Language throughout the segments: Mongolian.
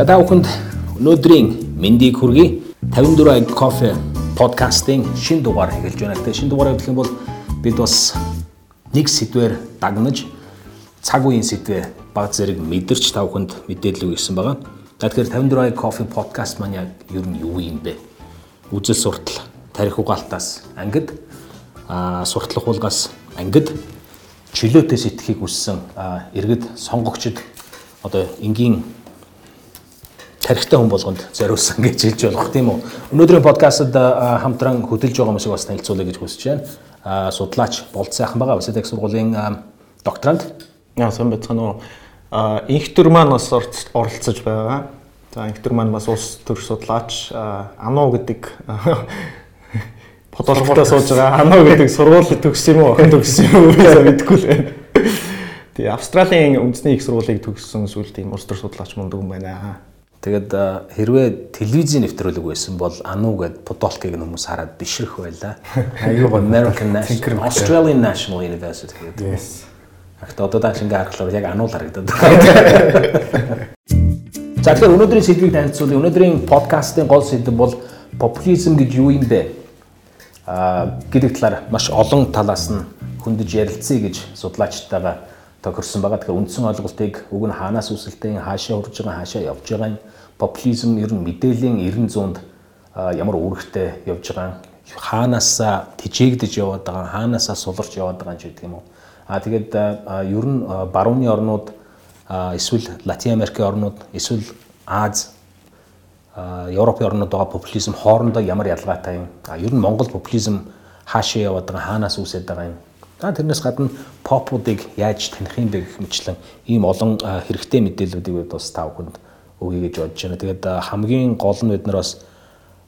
За та бүхэнд өнөөдрийн мэндийг хүргэе. 54 кофе подкастын шин дугаар эхэлж байна. Тэгээ шин дугаар гэх юм бол бид бас нэг сэдвээр дагнаж цаг үеийн сэдвээ баг зэрэг мэдэрч та бүхэнд мэдээлэл өгсөн байгаа. За тэгэхээр 54 кофе подкаст маань яг ер нь юу юм бэ? Үзэл суртал, тарих угаалтаас ангид а суртлах уулгаас ангид чөлөөтэй сэтгэхийг хүссэн иргэд сонгогчд одоо энгийн тарихтай хүн болгонд зориулсан гэж хэлж болох тийм үү. Өнөөдрийн подкастад хамтран хөдөлж байгаа хүмүүсийг бас танилцуулъя гэж хүсэж байна. Судлаач Болд сайхан байгаа. Их сургуулийн докторант. Яа сайн байцгаана уу. Инхтер маань бас оролцож байгаа. За инхтер маань бас улс төр судлаач Ануу гэдэг подолготой сууж байгаа. Ануу гэдэг сургууль төгссөн юм уу? Охин төгссөн юм уу? Мэдэхгүй л байна. Тэгээ Австралийн үндэсний их сургуулийг төгссөн сүүл тийм улс төр судлаач мундаг юм байна. Тэгэд хэрвээ телевизийн нэвтрүүлэг байсан бол Ану гэд Подолкийг хүмүүс хараад бишрэх байлаа. Аюу American National Australian National University гэдэг. Yes. Ахт одоо дааш ингээ харахлаар яг Анул харагдаад байна. За тэгэхээр өнөөдрийн сэдвийг танилцуулъя. Өнөөдрийн подкастын гол сэдэв бол популизм гэж юу юм бэ? Аа гэдэг талаар маш олон талаас нь хөндөж ярилцъя гэж судлаачтайгаа тохирсон байгаа. Тэгэхээр үндсэн ойлголтыг уг нь хаанаас үүсэлтэй, хаашаа хурж байгаа, хаашаа явж байгаа популизм ер нь мэдээллийн 90 100-д ямар үүрэгтэй явж байгаа хаанасаа тижээгдэж яваад байгаа хаанасаа суларч яваад байгаа ч гэдэг юм уу. А тэгээд ер нь барууны орнууд эсвэл Латин Америкийн орнууд эсвэл Аз Европын орнууд байгаа популизм хоорондоо ямар ялгаатай юм. А ер нь Монгол популизм хаашаа яваад байгаа хаанаас үүсээд байгаа юм За тэрнээс гадна попуудыг яаж таних юм бэ гэх мэтлэн ийм олон хэрэгтэй мэдээллүүдийг бид бас та бүхэнд өгье гэж бодож байна. Тэгээд хамгийн гол нь бид нар бас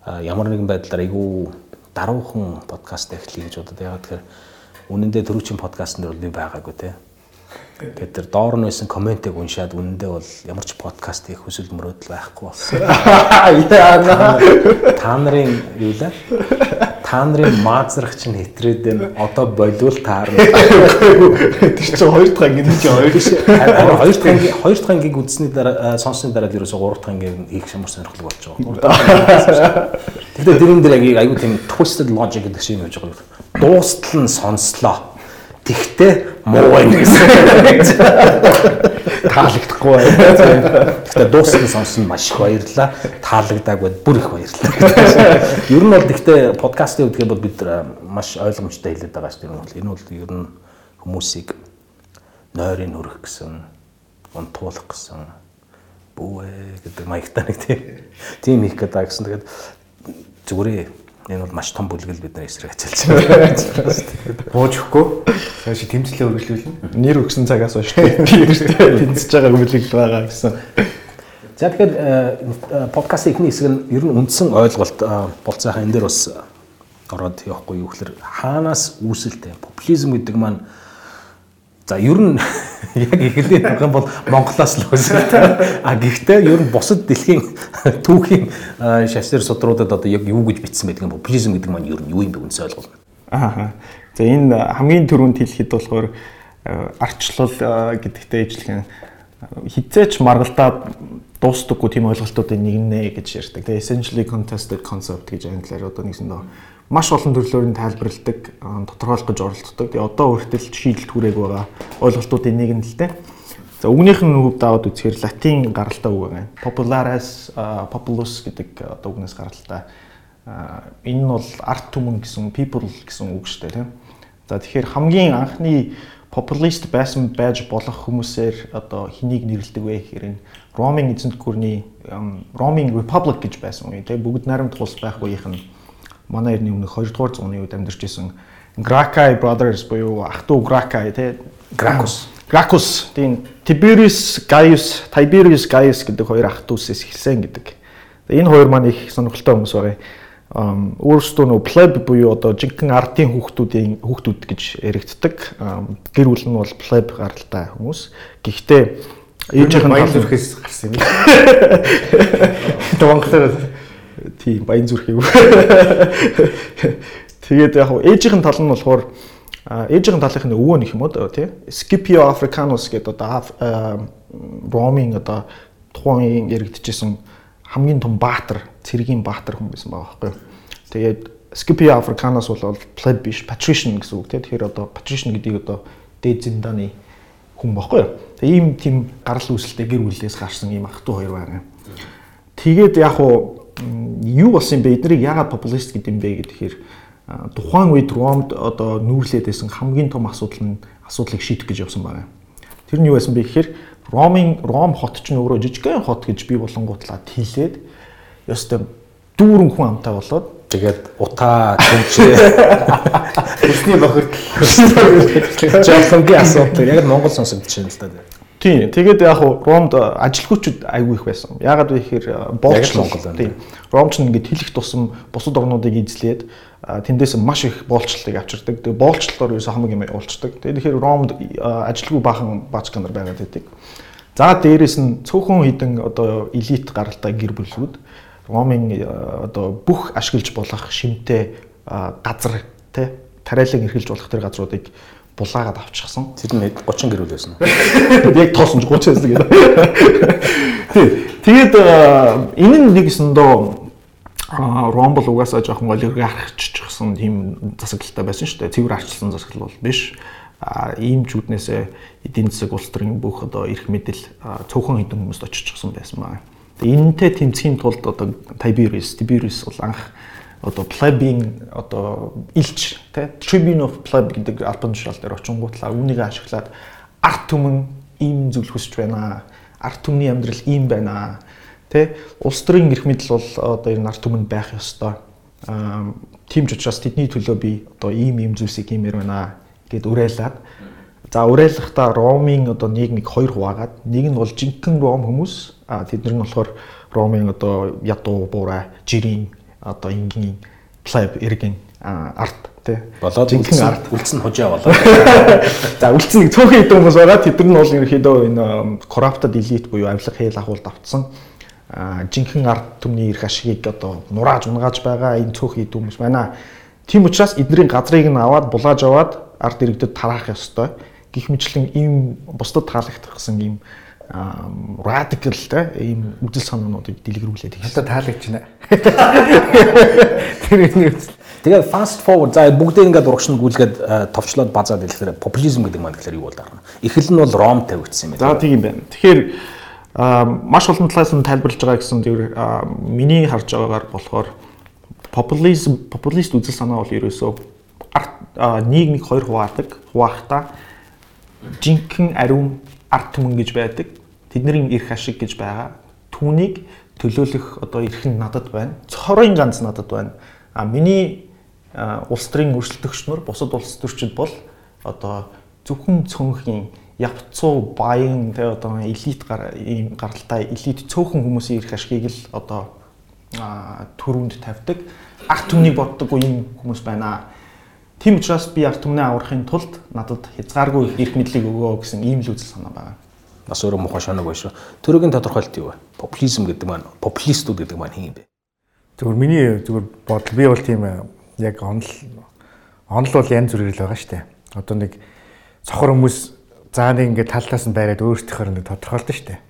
ямар нэгэн байдлаар айгүй даруухан подкаст эхлэе гэж бодод. Ягаад тэгэхээр үнэндээ төрүүчийн подкастн дээр бол би байгаагүй те. Тэгээд тэр доор нь байсан комментиг уншаад үнэндээ бол ямар ч подкаст хийх хүсэл мөрөөдөл байхгүй болсон. Яа. Та нарын юу лээ? та нарын маазрах чинь хэтрээд байна. Одоо болвол таарна. Тэр чинь хоёр дахь ангийн чинь хоёр биш. Хоёр дахь ангийн хоёр дахь ангийг үзсний дараа сонссны дараа ерөөсө гурав дахь ангийн хийх ямар сонирхолтой болж байгаа. Тэгвэл дэрэн дээр аягүй тийм twisted logic гэдэг шиг юм явж байгаа. Дуустал нь сонслоо Тэгтээ муу байна гэсэн. Таалагдахгүй байна. Тэгтээ дууссан сонсон маш их баярлаа. Таалагдаагүй бүр их баярлалаа. Ер нь бол тэгтээ подкастын үдгээр бол бид маш ойлгомжтой хэлээд байгаа шүү дээ. Энэ бол ер нь хүмүүсийг нойрын хүрэх гэсэн, унтуулах гэсэн бүүэ гэдэг маягтай нэг тийм хийх гэдэг гэсэн. Тэгээд зүгээрээ Энэ бол маш том бүлгэл бидний эсрэг ажиллаж байгаа. Буужхгүй. Цааш тэмцлээ үргэлжлүүлнэ. Нэр өгсөн цагаас хойш тэмцэж байгаа бүлгэл байгаа гэсэн. За тэгэхээр э, подкастын эхний хэсэг нь ер нь үндсэн ойлголт э, болцоохон энэ дээр бас ороод явахгүй юу гэхээр хаанаас үүсэлтэй популизм гэдэг маань За ер нь яг эхлээд авах юм бол Монголоос л үүсэлтэй. А гэхдээ ер нь бусад дэлхийн түүхийн шашнэр судруудад одоо яг юу гэж бичсэн байдаг юм популизм гэдэг маань ер нь юу юм бэ үнсээ ойлгуулна. Аа. За энэ хамгийн түрүүнд хэлэхэд болохоор арчлал гэдэгтэй ижлэгэн хизээч маргалдаад дуустдаггүй тийм ойлголтуудын нэг нэ гэж ярьдаг. Тэгээ essentially contested concept гэж англиар одоо нэгсэндээ маш олон төрлөөр нь тайлбарладаг, тодорхойлох гэж оролддог. Тэгээ одоо хүртэл шийдэлт хүрээг байгаа ойлголтуудын нэг нь л дээ. За үгнийх нь хувьд аваад үзэхээр латин гаралтай үг байна. Popularis populus гэдэг одоо үгнээс гаралтай. Энэ нь бол арт түмэн гэсэн people гэсэн үг шүү дээ, тийм. За тэгэхээр хамгийн анхны популист байсан байж болох хүмүүсээр одоо хэнийг нэрлэдэг вэ гэхээр энэ Ромын эзэнт гүрний Ромын Republic гэж байсан үе тийм бүгд найрамд тус байх үеийнх нь манай эртний өмнөх 2 дугаар зууны үед амьдарч исэн Gracchi Brothers буюу ах トゥ Gracchi тий Gracchus Gracchus тийм Tiberius Gaius Tiberius Gaius гэдэг хоёр ах トゥ усээс эхэлсэн гэдэг. Энэ хоёр маань их сонирхолтой хүмүүс байгаа. Um өөрөөсөө нөө pleb буюу одоо жинхэнэ ардын хүүхдүүдийн хүүхдүүд гэж яригддаг. Гэр бүл нь бол pleb гаралтай хүмүүс. Гэхдээ ээжийнх нь баян зүрхээс гарсан юм. Монголоор тийм баян зүрх юм. Тэгээд яг ээжийнх нь тал нь болохоор ээжийнх нь талынх нь өвөө нөх юм уу тий Scipio Africanus гэдэг одоо Ромын одоо тухайн яригдчихсэн хамгийн том баатар, цэргийн баатар хүн байсан байгаа байхгүй. Тэгээд Scipio Africanus бол pleb биш, patrician гэсэн үг тийм. Тэгэхээр одоо patrician гэдгийг одоо дээд зиндааны хүн баггүй юу. Тэгээ ийм тийм гарал үүсэлтэй гэр бүлээс гарсан ийм ах トゥ хоёр байгаа. Тэгээд яг уу юу болсон юм бэ? Эднийг яагаад популист гэдэг юм бэ гэхээр тухайн үед Ромд одоо нүүрлээд байсан хамгийн том асуудал нь асуудлыг шийдэх гэж явсан байна. Тэр нь юу байсан бэ гэхээр Ромын Ром хот ч нөөрөө жижигхэн хот гэж би болонгуутлаа тийлээд ёстой дүүрэн хүн амтай болоод Тэгээд утаа төвчээ. Хүсний бохирд. Жолонгийн асуудал яг Монгол сонсогдож байна л да. Тийм. Тэгээд яг хуу Ромд ажилгүйчүүд айгүй их байсан. Яагаад вэ гэхээр боолч Монгол байна. Тийм. Ромч нь ингээд хэлэх тусам бусад орнуудыг эзлээд тэндээс маш их боолчлалыг авчирдаг. Тэгээд боолчлолоор ерөөсөө хамаг юм уулцдаг. Тэгээд тэгэхээр Ромд ажилгүй баахан баачка нар байгаад байдаг. За дээрэс нь цөөхөн хідэн одоо элит гаралтай гэр бүлүүд Ромын э, одоо бүх ашиглаж болох шимтэй газар тий тариалан эрхэлж болох тэр газруудыг булаагаад авчихсан. Тэр нь 30 гэрүүл байсан. Яг тоосон 30 байсан гэдэг. Тэгээд энэ нь нэгэсэндөө Ромбл угаасаа жоохон олигархччихсан тийм засаглалтай байсан шүү дээ. Цэвэр арчилсан засаглал бол биш. А ийм жүднээсээ эдийн засаг улс төрийн бүх одоо эрх мэдэл цөөхөн хэдэн хүмүүст очичихсан байсан байна. Энэнтэй тэмцэхийн тулд одоо Tiberius, Tiberius бол анх одоо plebeian одоо илч тэ tribune of pleb гэдэг албан тушаал дээр очингуутлаа үүнийг ашиглаад арт түмэн ийм зүйл хүсэж байна. Арт түмний амьдрал ийм байна. Тэ улс төрийн эрх мэдэл бол одоо энэ арт түмэнд байх ёстой. Тийм ч учраас тэдний төлөө би одоо ийм ийм зүйлсийг хиймээр байна гэд уриалаад За уриалгахдаа Ромын одоо нийгмийг хоёр хуваагаад нэг нь бол жинхэнэ Ром хүмүүс а тэднэр нь болохоор Ромын одоо ядуу буурай жирийн одоо энгийн плеб эргэн арт тий болоод жинхэнэ арт үлдсэн хужаа болоо. За үлдсэн цөөхөн хэдэн хүмүүс байгаа тэдэр нь бол ерөөхдөө энэ corrupted elite буюу авилга хэл агуулд автсан жинхэнэ арт түмний эрх ашигыг одоо нурааж унгааж байгаа энэ цөөхөн хэдэн хүмүүс байна. Тийм учраас эднэрийн газрыг нь аваад булааж аваад арт иргэдэд тараах ёстой гих мэтлэн ийм бусдад таалагдах гэсэн ийм радикал те ийм үдэл санаануудыг дэлгэрүүлээд их. Одоо таалагдж байна. Тэр нэг Тэгээ fast forward за бүгдээ ингээд урагшин гүйлгээд товчлоод базаад хэлэхээр популизм гэдэг маань тэгэхээр юу бол даа. Эхлэл нь бол Ромтой үтсэн юм байна. За тийм байна. Тэгэхээр маш олон талаас нь тайлбарлаж байгаа гэсэн зөвөр миний харж байгаагаар болохоор популизм популист үзэл санаа бол ерөөсөө нийгмийг хоёр хуваадаг. Хуваахдаа жинхэнэ ариун арт түмэн гэж байдаг. Тэдний эрх ашиг гэж байгаа. Түүнийг төлөөлөх одоо эрх нь надад байна. Цорын ганц надад байна. А миний улс төрийн өрсөлдөгч нар бусад улс төрчид бол одоо зөвхөн цөөнхийн явцуу баян тэ одоо элит ийм гаралтай элит цөөхөн хүмүүсийн эрх ашигыг л одоо төрөнд тавьдаг. Арт түмнийг боддоггүй юм хүмүүс байна Тийм учраас би арт түмнээ аврахын тулд надад хязгааргүй эрх мэдлийг өгөө гэсэн ийм л үзэл санаа байна. Бас өөрөө муухай шанаг байна шүү. Төрөгийн тодорхойлт юу вэ? Популизм гэдэг маань популистууд гэдэг маань хин юм бэ? Зүгээр миний зүгээр бодол би бол тийм яг онол онол бол янз бүрээр л байгаа шүү дээ. Одоо нэг цохор хүмүүс заа нэг ингээд талтаас нь байраад өөрсдийнхөө нэг тодорхойлдог шүү дээ.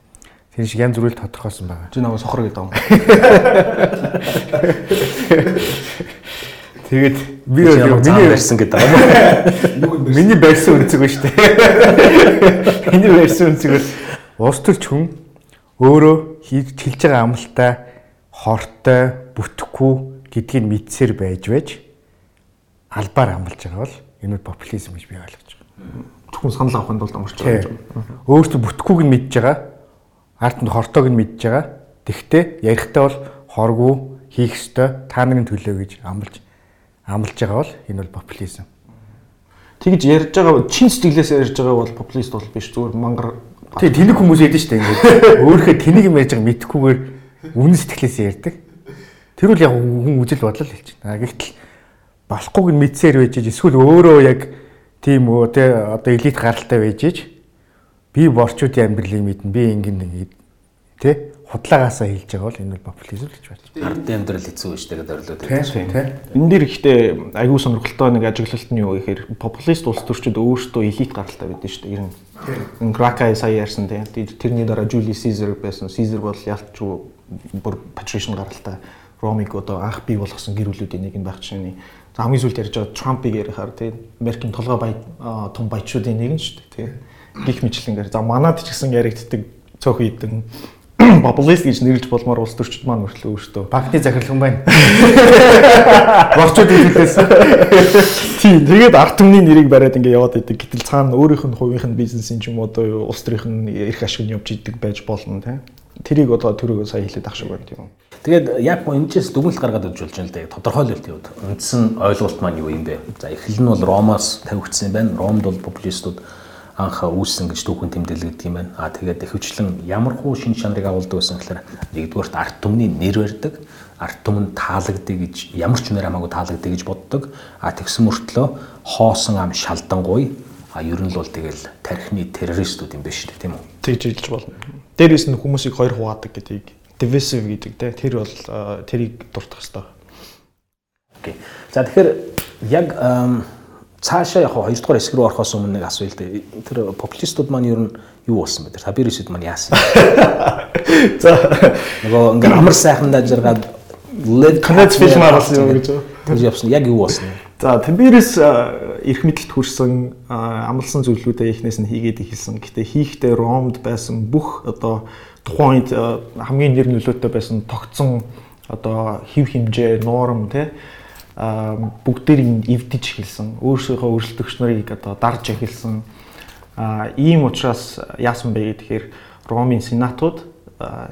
Тэр шиг янз бүрээр тодорхойлсон байгаа. Чи нэг сохор гэдэг юм. Тэгээд би миний барьсан гэдэг юм. Миний барьсан үнцэг ба шүү дээ. Миний барьсан үнцэг бол улс төрч хүн өөрөө хийж хэлж байгаа амлалтаа хортой, бүтэхгүй гэдгийг мэдсээр байж байж албаар амлаж байгаа бол энэ бол популизм гэж би ойлгож байгаа. Зөвхөн санал авахын тулд амарч байгаа юм. Өөртөө бүтэхгүйг нь мэдж байгаа. Ард нь хортойг нь мэдж байгаа. Тэгвэл ярихдаа бол хоргүй хийх ёстой та нарын төлөө гэж амлаж амлаж байгаа бол энэ бол популизм. Тэгж ярьж байгаа чин сэтгэлээс ярьж байгаа бол популист бол биш зүгээр мангар Тэг тэнэг хүмүүс ядэн штэ ингээд өөрийнхөө тэнэг юм ярьж байгаа мэдхгүйгээр үнэн сэтгэлээс ярьдаг. Тэр үл яг хүн үжил бодлол хэлж байна. Гэхдээ болохгүйг нь мэдсээр байж эсвэл өөрөө яг тийм үү те одоо элит гаралтай байж би борчуудын амьдралыг мэднэ би ингэн нэг те худлагаасаа хэлж байгаа бол энэ бол популизм гэж байна. Ард амьдрал хэцүү гэж тэгээд орлоод байдаг шүү дээ. Энэ дэр ихтэй аюу сонирхолтой нэг ажиглалт нь юу гэхээр популист улс төрчид өөрсдөө элит гаралтай байдаг шүү дээ. Ер нь Гракай сая ярьсан тийм тэрний дараа Жули Сизер байсан. Сизер бол ялчгүй бүр патришн гаралтай. Ромиг одоо анх бий болгосон гэр бүлүүдийн нэг нь байх чинь За хамгийн сүүлд ярьж байгаа Трампыг ярихаар тийм Америкийн толгой бай том баячуудын нэг нь шүү дээ тийм гих мэтлэнгээр за манад ч гэсэн яригддаг цөөхөн идэн популист гэж нэрлэж болмоор улс төрчид маань өөрчлөө өөртөө банкны захирлан байна. Борчууд хэлээс. Тийм тэгээд арт түмний нэрийг бариад ингэ яваад идэг. Гэтэл цаана өөрийнх нь хувийнх нь бизнесийн ч юм уу одоо улс төрийн эрх ашиг нь явж идэг байж болно тийм. Тэрийг одоо төрөөгөө сая хэлээд ах шиг байна тийм. Тэгээд яг энэчээс дүгнэлт гаргаад өгч болж байна л да. Тодорхойлолт явууд. Үндсэн ойлголт маань юу юм бэ? За эхлэл нь бол Ромоос тавигдсан юм байна. Ромд бол популистууд анх үүссэн гэж түүхэн тэмдэглэгдэх юм байна. А тэгээд ихэвчлэн ямар хуу шин чанарыг агуулдаг байсан гэхээр нэгдүгээрт арт түмний нэр барьдаг, арт түмэнд таалагддаг гэж ямар ч нэр хамаагүй таалагддаг гэж боддог. А тэгсэн мөртлөө хоосон ам шалдангуй а ер нь л бол тэгэл тархины террористүүд юм байна шүү дээ тийм үү? Тэгж хэлж болно. Дээрээс нь хүмүүсийг хоёр хуваадаг гэдгийг divisive гэдэг те тэр бол тэрийг дуртах хэрэгтэй. Окей. За тэгэхээр яг цаашаа яг хоёрдугаар хэсэг рүү орохоос өмнө нэг асуулт. Тэр популистууд маань ер нь юу болсон бэ? Тэр Табирисуд маань яасан? За нөгөө ингээм амар сайхан дажиргаад live Канац фильм харуулсан юм гэж. Тэр явсан. Яг юу болсон? За Табирис эрх мэдэлд хүрсэн амлсан зүйлүүдээ ихнээс нь хийгээд ихэлсэн. Гэтэ хийхдээ Ромд байсан бүх одоо тухайн үед хамгийн нэр нөлөөтэй байсан тогтсон одоо хев хэмжээ, норм тий бүгдээр эвдэж эхэлсэн. Өөрсөөхөө өрсөлдөгч нарыг одоо дарж эхэлсэн. Ийм учраас яасан бэ гэхээр Ромын сенатууд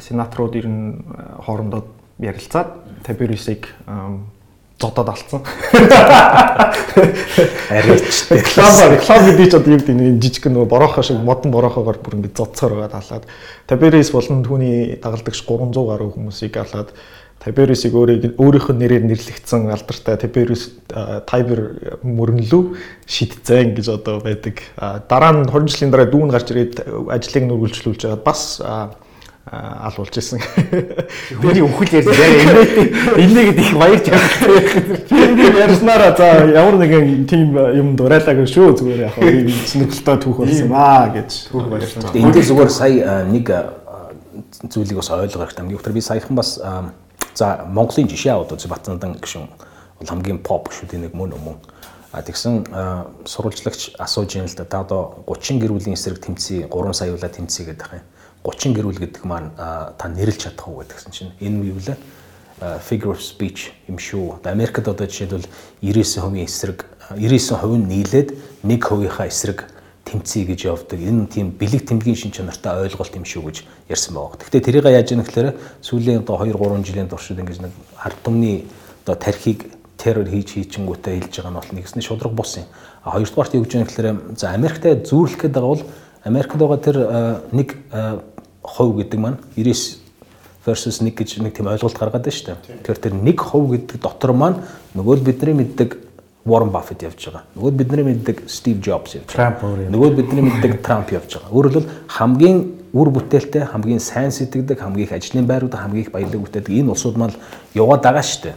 сенаторууд ер нь хоорондоо ярилцаад Таберисыг зодоод алдсан. Арайчтэй. Клаб клаб гэдэг чинь одоо юу гэдэг нэг жижиг нөгөө бороохоо шиг модон бороохоогоор бүр ингэ зодцоор байгаа талаад. Таберис болон түүний дагалдагч 300 гаруй хүмүүсийг алаад Таберисийг өөрийг өөрийнх нь нэрээр нэрлэгдсэн алдартай Таберис Тайбер мөрөнлөө шидцэн гэж одоо байдаг. Дараа нь 20 жилийн дараа дүүн гарч ирээд ажлыг нүргэлжлүүлж байгаа бас алуулж исэн. Бидний өвхөл ярьж яриа энэгээд их баярч байгаа. Тийм ярьснараа за ямар нэгэн тийм юм дураалаагүй шүү зүгээр яг сонирхолтой түүх болсон аа гэж түүх баярлалаа. Эндээ зүгээр сая нэг зүйлийг бас ойлгох хэрэгтэй. Юугаар би саяхан бас за Монголын жишээ аваад үз Батнандан гişүн бол хамгийн шүү дээ нэг мөн өмнө. А тэгсэн сурвалжлагч асууж юм л да. Та одоо 30 гэр бүлийн эсрэг тэмцээ 3 саяулаа тэмцээ гэдэг юм 30 гэрүүл гэдэг маань та нэрлж чадах уу гэдгсэн чинь энэ юу вэ? figure of speech юм шүү. Америкт одоо жишээлбэл 99% эсрэг 99% нь нийлээд 1%-ийнхаа эсрэг тэмцэе гэж явдаг. Энэ тийм бэлэг тэмдгийн шин чанартай ойлголт юм шүү гэж ярьсан байгаа. Гэхдээ тэрийг яаж яах гэхээр сүүлийн одоо 2 3 жилийн туршид ингэж нэг ард түмний одоо тархийг террор хийж хийчингүүтээ хэлж байгаа нь бол нэгснээ шудраг бус юм. А хоёрдугаарт юу гэж яах гэхээр за Америктай зүүрлэх гэдэг бол Америкт байгаа тэр нэг хувь гэдэг маань 99 versus 1 гэж нэг тийм ойлголт гаргаад байна шүү дээ. Тэгэхээр тэр нэг хувь гэдэг дотор маань нөгөө л бидний мэддэг Warren Buffett явж байгаа. Нөгөө бидний мэддэг Steve Jobs явж байгаа. Нөгөө бидний мэддэг Trump явж байгаа. Өөрөөр хэлбэл хамгийн үр бүтээлтэй, хамгийн сайн сэтгэдэг, хамгийн их ажлын байрууд, хамгийн их баялаг бүтээдэг энэ улсууд маань яваад байгаа шүү дээ.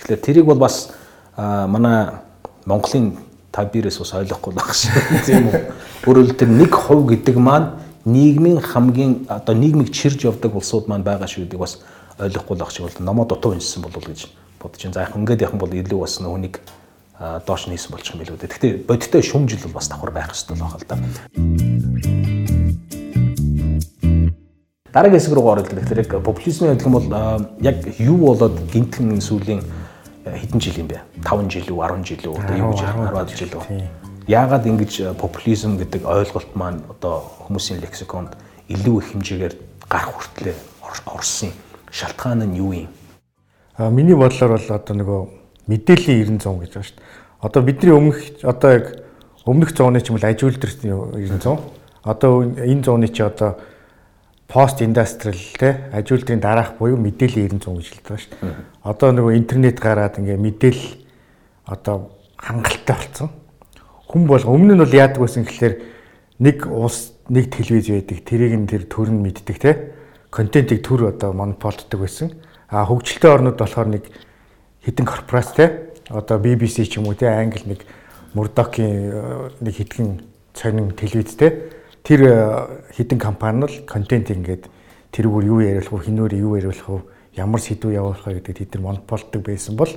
Тэгэхээр тэрийг бол бас манай Монголын табирээс бас ойлгохгүй байх шүү. Тийм үү? Өөрөөр хэлбэл нэг хувь гэдэг маань нийгмийн хамгийн одоо нийгмийг чирж явдаг улсууд маань байгаа шүү гэдгийг бас ойлгохгүй л ах шиг бол номоо дутуу уншсан болов гэж бодож байна. За яг ингээд яхан бол илүү бас нүунийг доош нээсэн болчих юм билүү дээ. Гэхдээ бодиттой шүмжил бол бас давхар байх хэрэгтэй байх л да. Дараагийн хэсэг рүү ороод гэхээр яг популизмын хөдөлгөөн бол яг юу болоод гинтхэн сүүлийн хэдэн жил юм бэ? 5 жил үү, 10 жил үү? Одоо юу гэж 10 жил үү? яагаад ингэж популизм гэдэг ойлголт маань одоо хүмүүсийн лексиконд илүү их хэмжээгээр гарах хүртлээр орсон шалтгаан нь юу юм? А миний бодлоор бол одоо нөгөө мэдээллийн 90 100 гэж байна шүү дээ. Одоо бидний өмнөх одоо яг өмнөх зууны ч юм бол ажилтны 90 100. Одоо энэ зууны чи одоо пост индастриал те ажилтрын дараах буюу мэдээллийн 90 100 гэж хэлдэг шүү дээ. Одоо нөгөө интернет гараад ингээ мэдээлэл одоо хангалттай болсон хүн бол өмнө нь бол яадаг байсан гэхэлэр нэг улс нэг телевиз байдаг тэрийг нь тэр төр нь мэддэг те контентийг төр одоо монополддог байсан. А хөгжилтэй орнууд болохоор нэг хідэн корпорац те одоо BBC ч юм уу те англи нэг Murdoch-ийн нэг хитгэн цонин телевиз те тэр хідэн компани нь контент ингээд тэрүүгээр юу яриулах вэ хинүүр юу яриулах вэ ямар сэдв явуулах вэ гэдэг тэд нар монополддог байсан бол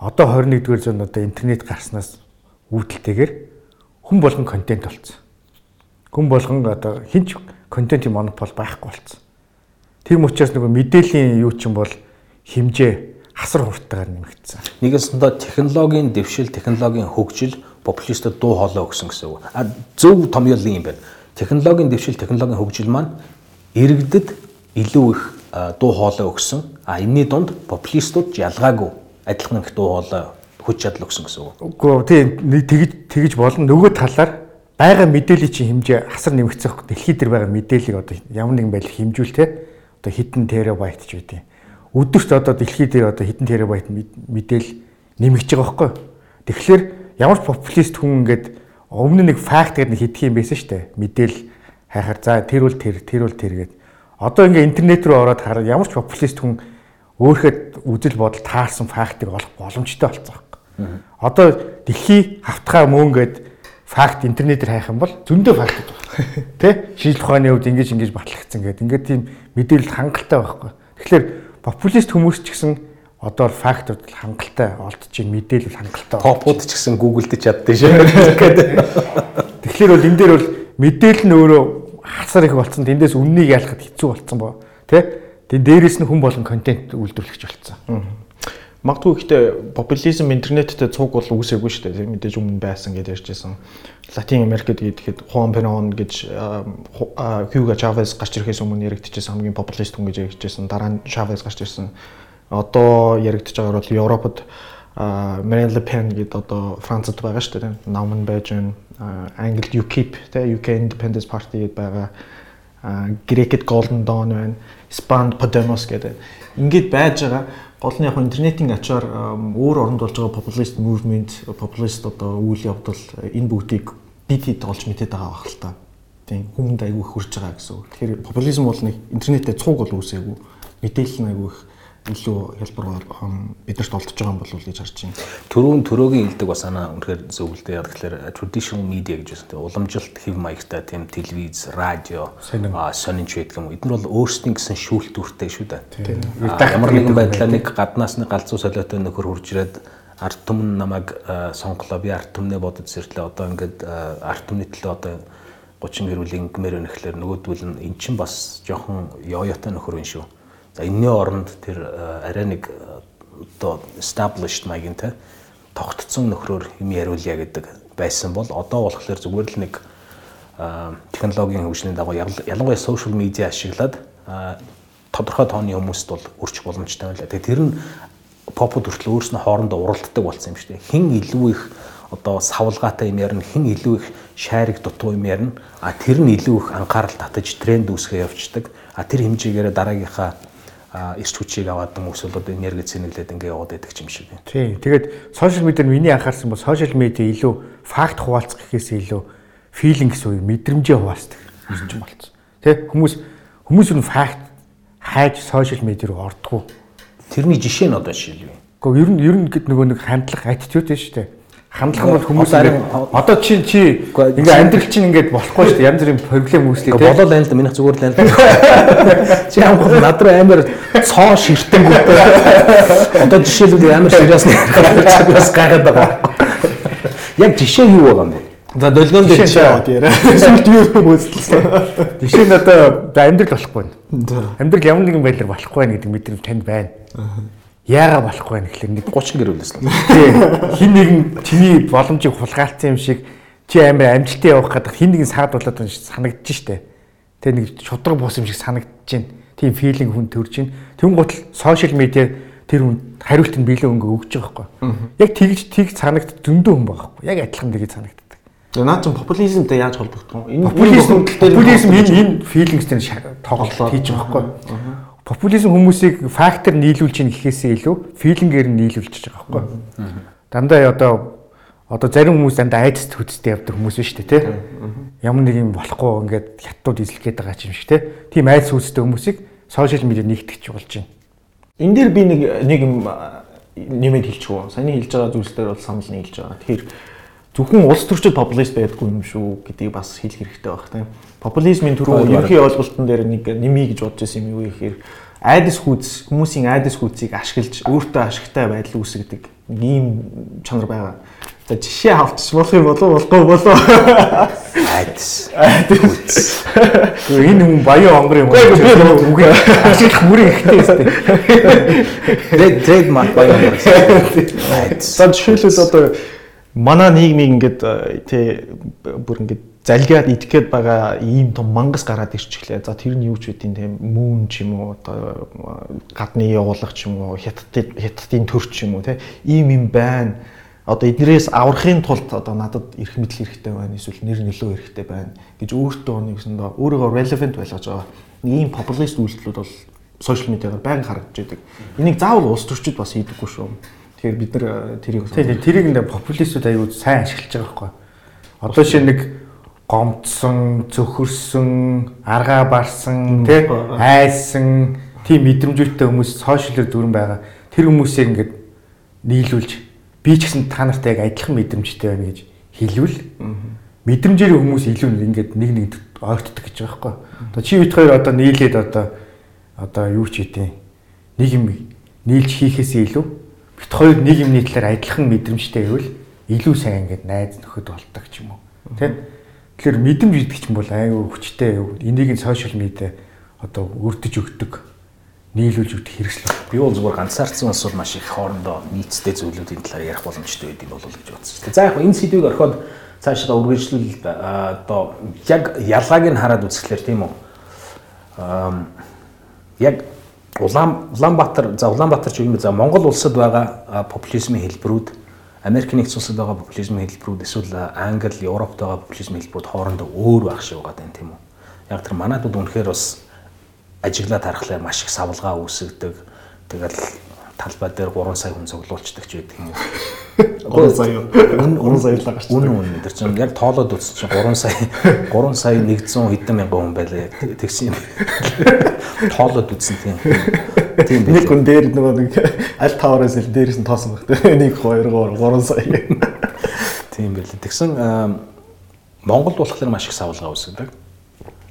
одоо 21-р зуунд одоо интернет гарснаас үүдэлтэйгээр хүн болгон контент болсон. Хүн болгон одоо хинч контентын монопол байхгүй болсон. Тийм учраас нөгөө мэдээллийн юу ч юм бол хэмжээ хасар хурдтайгаар нэмэгдсэн. Нэгээс нь технологийн дэвшил, технологийн хөгжил популистад дуу хоолой өгсөн гэсэн үг. А зөв томьёолын юм байна. Технологийн дэвшил, технологийн хөгжил маань иргэдэд илүү их дуу хоолой өгсөн. А энэний дунд популистууд ялгаагүй адилхан их дуу хоолой хүч чадал өгсөн гэсэн үг. Үгүй тийм тэгж тэгж болно. Нөгөө талаар байгаа мэдээллийн чинь хэмжээ хасар нэмэгдсэн. Дэлхий дээр байгаа мэдээллийг одоо ямар нэгэн байдлаар хэмжүүл те одоо хэдэн терабайт ч үгүй. Өдөрт одоо дэлхий дээр одоо хэдэн терабайт мэдээл нэмэгдэж байгаа байхгүй. Тэгэхээр ямар ч популист хүн ингээд өмнө нэг факт гэдэг нэг хэдх юм байсан шүү дээ. Мэдээл хайхаар за тэр үл тэр тэр үл тэр гэдэг. Одоо ингээ интернет рүү ороод хараад ямар ч популист хүн өөрөхөд үзэл бодол таарсан фактыг олох боломжтой болсон байна. Одоо дэлхий хавтгай мөнгөд факт интернетээр хайх юм бол зөндөө факт байна. Тэ? Шинжлэх ухааны хувьд ингэж ингэж батлагдсан гэдэг. Ингээд тийм мэдээлэл хангалттай байхгүй. Тэгэхээр популист хүмүүс ч гэсэн одоо фактууд хангалттай олдож чинь мэдээлэл хангалттай. Топууд ч гэсэн гуглдж чаддсан шүү. Тэгэхээр бол энэ дээр бол мэдээлэл нь өөрөө хасар их болсон. Тэндээс үннийг ялахад хэцүү болсон боо. Тэ? Тэн дээрээс нь хүн болон контент үйлдвэрлэгч болсон. Магадгүй ихтэй популизм интернеттэй цуг бол үүсээгүй шүү дээ. Мэдээж өмнө байсан гэж ярьж байсан. Латин Америкт гэхэд Хуан Перон гэж Хьюго Чавес гарч ирэхээс өмнө яригдчихсэн хамгийн популист хүн гэж яригдчихсэн. Дараа нь Чавес гарч ирсэн. Одоо яригдж байгаагаар бол Европод Marine Le Pen гэдэг одоо Францад байгаа шүү дээ. Намн байж байна. Англид UKIP те UK Independence Party гэдэг байгаа. Грекэд Golden Dawn байна Испанд Podemos гэдэг. Ингээд байж байгаа гол нь яг интернетийн ачаар өөр оронд болж байгаа populist movement, populist одоо үйл явдал энэ бүгдийг бид хэд олж мэдээд байгаа байх л та. Тийм хүмүүнд айгүй их хүрч байгаа гэсэн үг. Тэгэхээр популизм бол нэг интернетээ цуг бол үүсээгүй. Мэдээлэл нь айгүй их илүү хялбар бидэрт олдож байгаа юм болов уу гэж харж байна. Төрүүн төрөөгийн илдэг бас санаа үнэхээр зөвлөдөө яг тэгэхээр traditional media гэж байна. Уламжилт хэв маягтай тийм телевиз, радио, сонинч байдаг юм. Эдгээр бол өөрсдийн гэсэн шүүлтүүртэй шүү дээ. Ямар нэгэн байдлаар нэг гаднаас нэг галзуу солиотой нөхөр хурж ирээд арт түмэн намайг сонголоо би арт түмнээ бодож сэрлээ. Одоо ингээд арт түмний төлөө одоо 30 гэрүүлийн ингмээр өнөхлөөр нөгөөдгөл нь эн чинь бас жоохон ёоётой нөхөр юм шүү За энэний оронд тэр э, арай нэг э, одоо established те тогтцсон нөхрөөр юм яриулъя гэдэг байсан бол одоо болохоор зүгээр л нэг э, технологийн хөгжлийн дагуу ялангуяа social media ашиглаад тодорхой тооны хүмүүст бол өрч боломжтой байлаа. Тэгээ тэр нь попуд хүртэл өөрснөө хоорондоо уралддаг болсон юм шүү дээ. Хэн илүү их одоо савлгаатай юм ярина, хэн илүү их шаариг дутуу юм ярина. А тэр нь илүү их анхаарал татаж тренд үүсгэж явцдаг. А тэр хэмжээгээр дараагийнхаа эрч хүчийг аваад хүмүүс бол одоо энерги цэнэглээд ингээ яваад байдаг юм шиг байна. Тийм. Тэгээд сошиал медиар миний анхаарсан бол сошиал медиа илүү факт хуваалцах гэхээс илүү филингс уу мэдрэмжээ хуваалцдаг юм болсон. Тэ хүмүүс хүмүүс нь факт хайж сошиал медиа руу ордгоо. Тэрний жишээ нь одоо жишээ юу вэ? Гэхдээ ер нь ер нь гэд нөгөө нэг хандлах attitude шүү дээ хандлага бол хүмүүс одоо чи чи ингээ амьдрал чинь ингээд болохгүй шүү дээ. Янз бүрийн проблем үүслээ тийм болоо лайн л да минийх зүгээр л лайн чи ямар над руу амар цоо ширтэнгүүтэй одоо жишээлбэл амар сериас бас гайхаад байгаа. Яг жишээ юу байгаа юм бэ? За долгион дээр жишээ аваад яриа. Эсвэл юу юм үзлээ. Жишээ нь одоо амьдрал болохгүй. Байна. Амьдрал ямар нэгэн байдлаар болохгүй гэдэг мэдрэмж танд байна яагаад болохгүй вэ гэхэлэр нэг 30 гэрүүлээс л. Тий. Хин нэгэн чиний боломжийг хулгайлцсан юм шиг чи амар амжилттай явах гэдэг хин нэгэн саадуулаад байна шиг санагдаж штэ. Тэ нэг шудраг бус юм шиг санагдаж байна. Тийм филинг хүн төрж байна. Тэгүн гутал сошиал медиа тэр хүн хариулт нь биелэн өнгө өгч байгаа байхгүй. Яг тэгж тэг санагд зөндөө хүн байхгүй. Яг адилхан тэгж санагддаг. Тэгээ наад чинь популизмтэй яаж холбогдох вэ? Энэ популизм популизм энэ энэ филингс дээр тоглолт хийж байгаа байхгүй популизм хүмүүсийг фактор нийлүүлж ийн гэхээсээ илүү филингээр нь нийлүүлж байгаа байхгүй. Дандаа одоо одоо зарим хүмүүс дандаа айдас төдстэй явдаг хүмүүс биш үү те. Ямар нэг юм болохгүй ингээд хятадууд эзлэх гээд байгаа юм шиг те. Тийм айдас үздэг хүмүүсийг сошиал медиа нэгтгэж болж байна. Энэ дээр би нэг нэг юм нэмээд хэлчихв. Саяны хэлж байгаа зүйлс дээр бол санал нийлж байгаа. Тэгэхээр зөвхөн улс төрчид популист байдаггүй юм шүү гэдгийг бас хэлэх хэрэгтэй байх тийм. Популизмын түрүү ерөнхий ойлголтын дээр нэг нэмий гэж бодож байсан юм юу гэхээр айдас хүйц хүмүүсийн айдас хүйцийг ашиглаж өөртөө ашигтай байдал үүсгэдэг ийм чанар байгаа. За жишээ авчих болох юм болов болохгүй болов. Айдас. Айдас. Энэ хүн баян онгор юм уу? Үгүй ашиглах мөрийн ихтэй өстэй. Red red марк баян онгор. Айдас. За жишээлбэл одоо манай нийгмийг ингээд тий бүр ингээд залгиад идэх гээд байгаа ийм том мангас гараад ирчихлээ. За тэр нь юу ч үгүй тийм мөн ч юм уу одоо гадны явуулах ч юм уу хятадын хятадын төр ч юм уу тий ийм юм байна одоо эднэрээс аврахын тулд одоо надад эрх мэдэл хэрэгтэй байна эсвэл нэр нөлөө хэрэгтэй байна гэж өөртөө нэгсэндээ өөрийгөө relevant байлгаж байгаа. Нэг ийм популист үйлдэлүүд бол сошиал медиагаар байнга харагдаж байдаг. Энийг заавал улс төрчид бас хийдэггүй шүү. Тэгэхээр бид нар э, тэрийг тийм тэрийг нэ популистууд аюул сайн ашиглаж байгаа байхгүй. Одоо шинэ нэг гомдсон, цөхөрсөн, аргаа барсан, тий айсан тийм мэдрэмжтэй хүмүүс сошиалэр дүрэн байгаа. Тэр хүмүүсийг ингээд нийлүүлж би ч гэсэн та нартай яг адилхан мэдрэмжтэй байна гэж хэлвэл мэдрэмжээр хүмүүс илүү ингээд нэг нэг ойртдог гэж байгаа байхгүй. Одоо чи бид хоёр одоо нийлээд одоо одоо юу ч хийдیں۔ Нэг юм нийлж хийхээс илүү бид хоёр нэг юмны талаар адилхан мэдрэмжтэй гэвэл илүү сайн ингээд найз нөхөд болдог ч юм уу. Тэ? Тэгэхээр мэдрэмж гэдэг чинь бол аюу хүчтэй энийг нь сошиал медиа одоо өрдөж өгдөг нийлүүлж өгөх хэрэгслээ. Би бол зүгээр ганцаардсан бас маш их хоорондоо нийцтэй зүйлүүдийн талаар ярих боломжтой байд юм болов гэж бодсон. За яг энэ сэдвийг орхиод цаашдаа үргэлжлүүл одоо яг ялгааг нь хараад үзэхлээр тийм үү. Яг Улаан Улаанбаатар за Улаанбаатар ч юм за Монгол улсад байгаа популизмын хэлбэрүүд Америк нэгдсэн улсад байгаа популизмын хэлбэрүүд эсвэл Англи, Европт байгаа популизмын хэлбэрүүд хоорондоо өөр байх шиг байгаа юм тийм үү. Яг тэр манайд бол үнэхээр бас ажиглаад харахаар маш их савлгаа үүсгдэг. Тэгэл талбай дээр 3 сая хүн цуглуулцдаг ч байдаг юм уу. 3 сая. 3 сая л байгаа шүү. Үнэн үнэн. Тэр чинь яг тоолоод үзсэн чинь 3 сая 3 сая 100 хэдэн мянган хүн байлаа яг тэгсэн юм. Тоолоод үзсэн тийм. Тийм. Нэг хүн дээр нөгөө нэг аль тавараас л дээрээс нь тоосон байх. 1 2 3 сая. Тийм байлаа. Тэгсэн Монгол болохоор маш их савлгаа үүсгдэг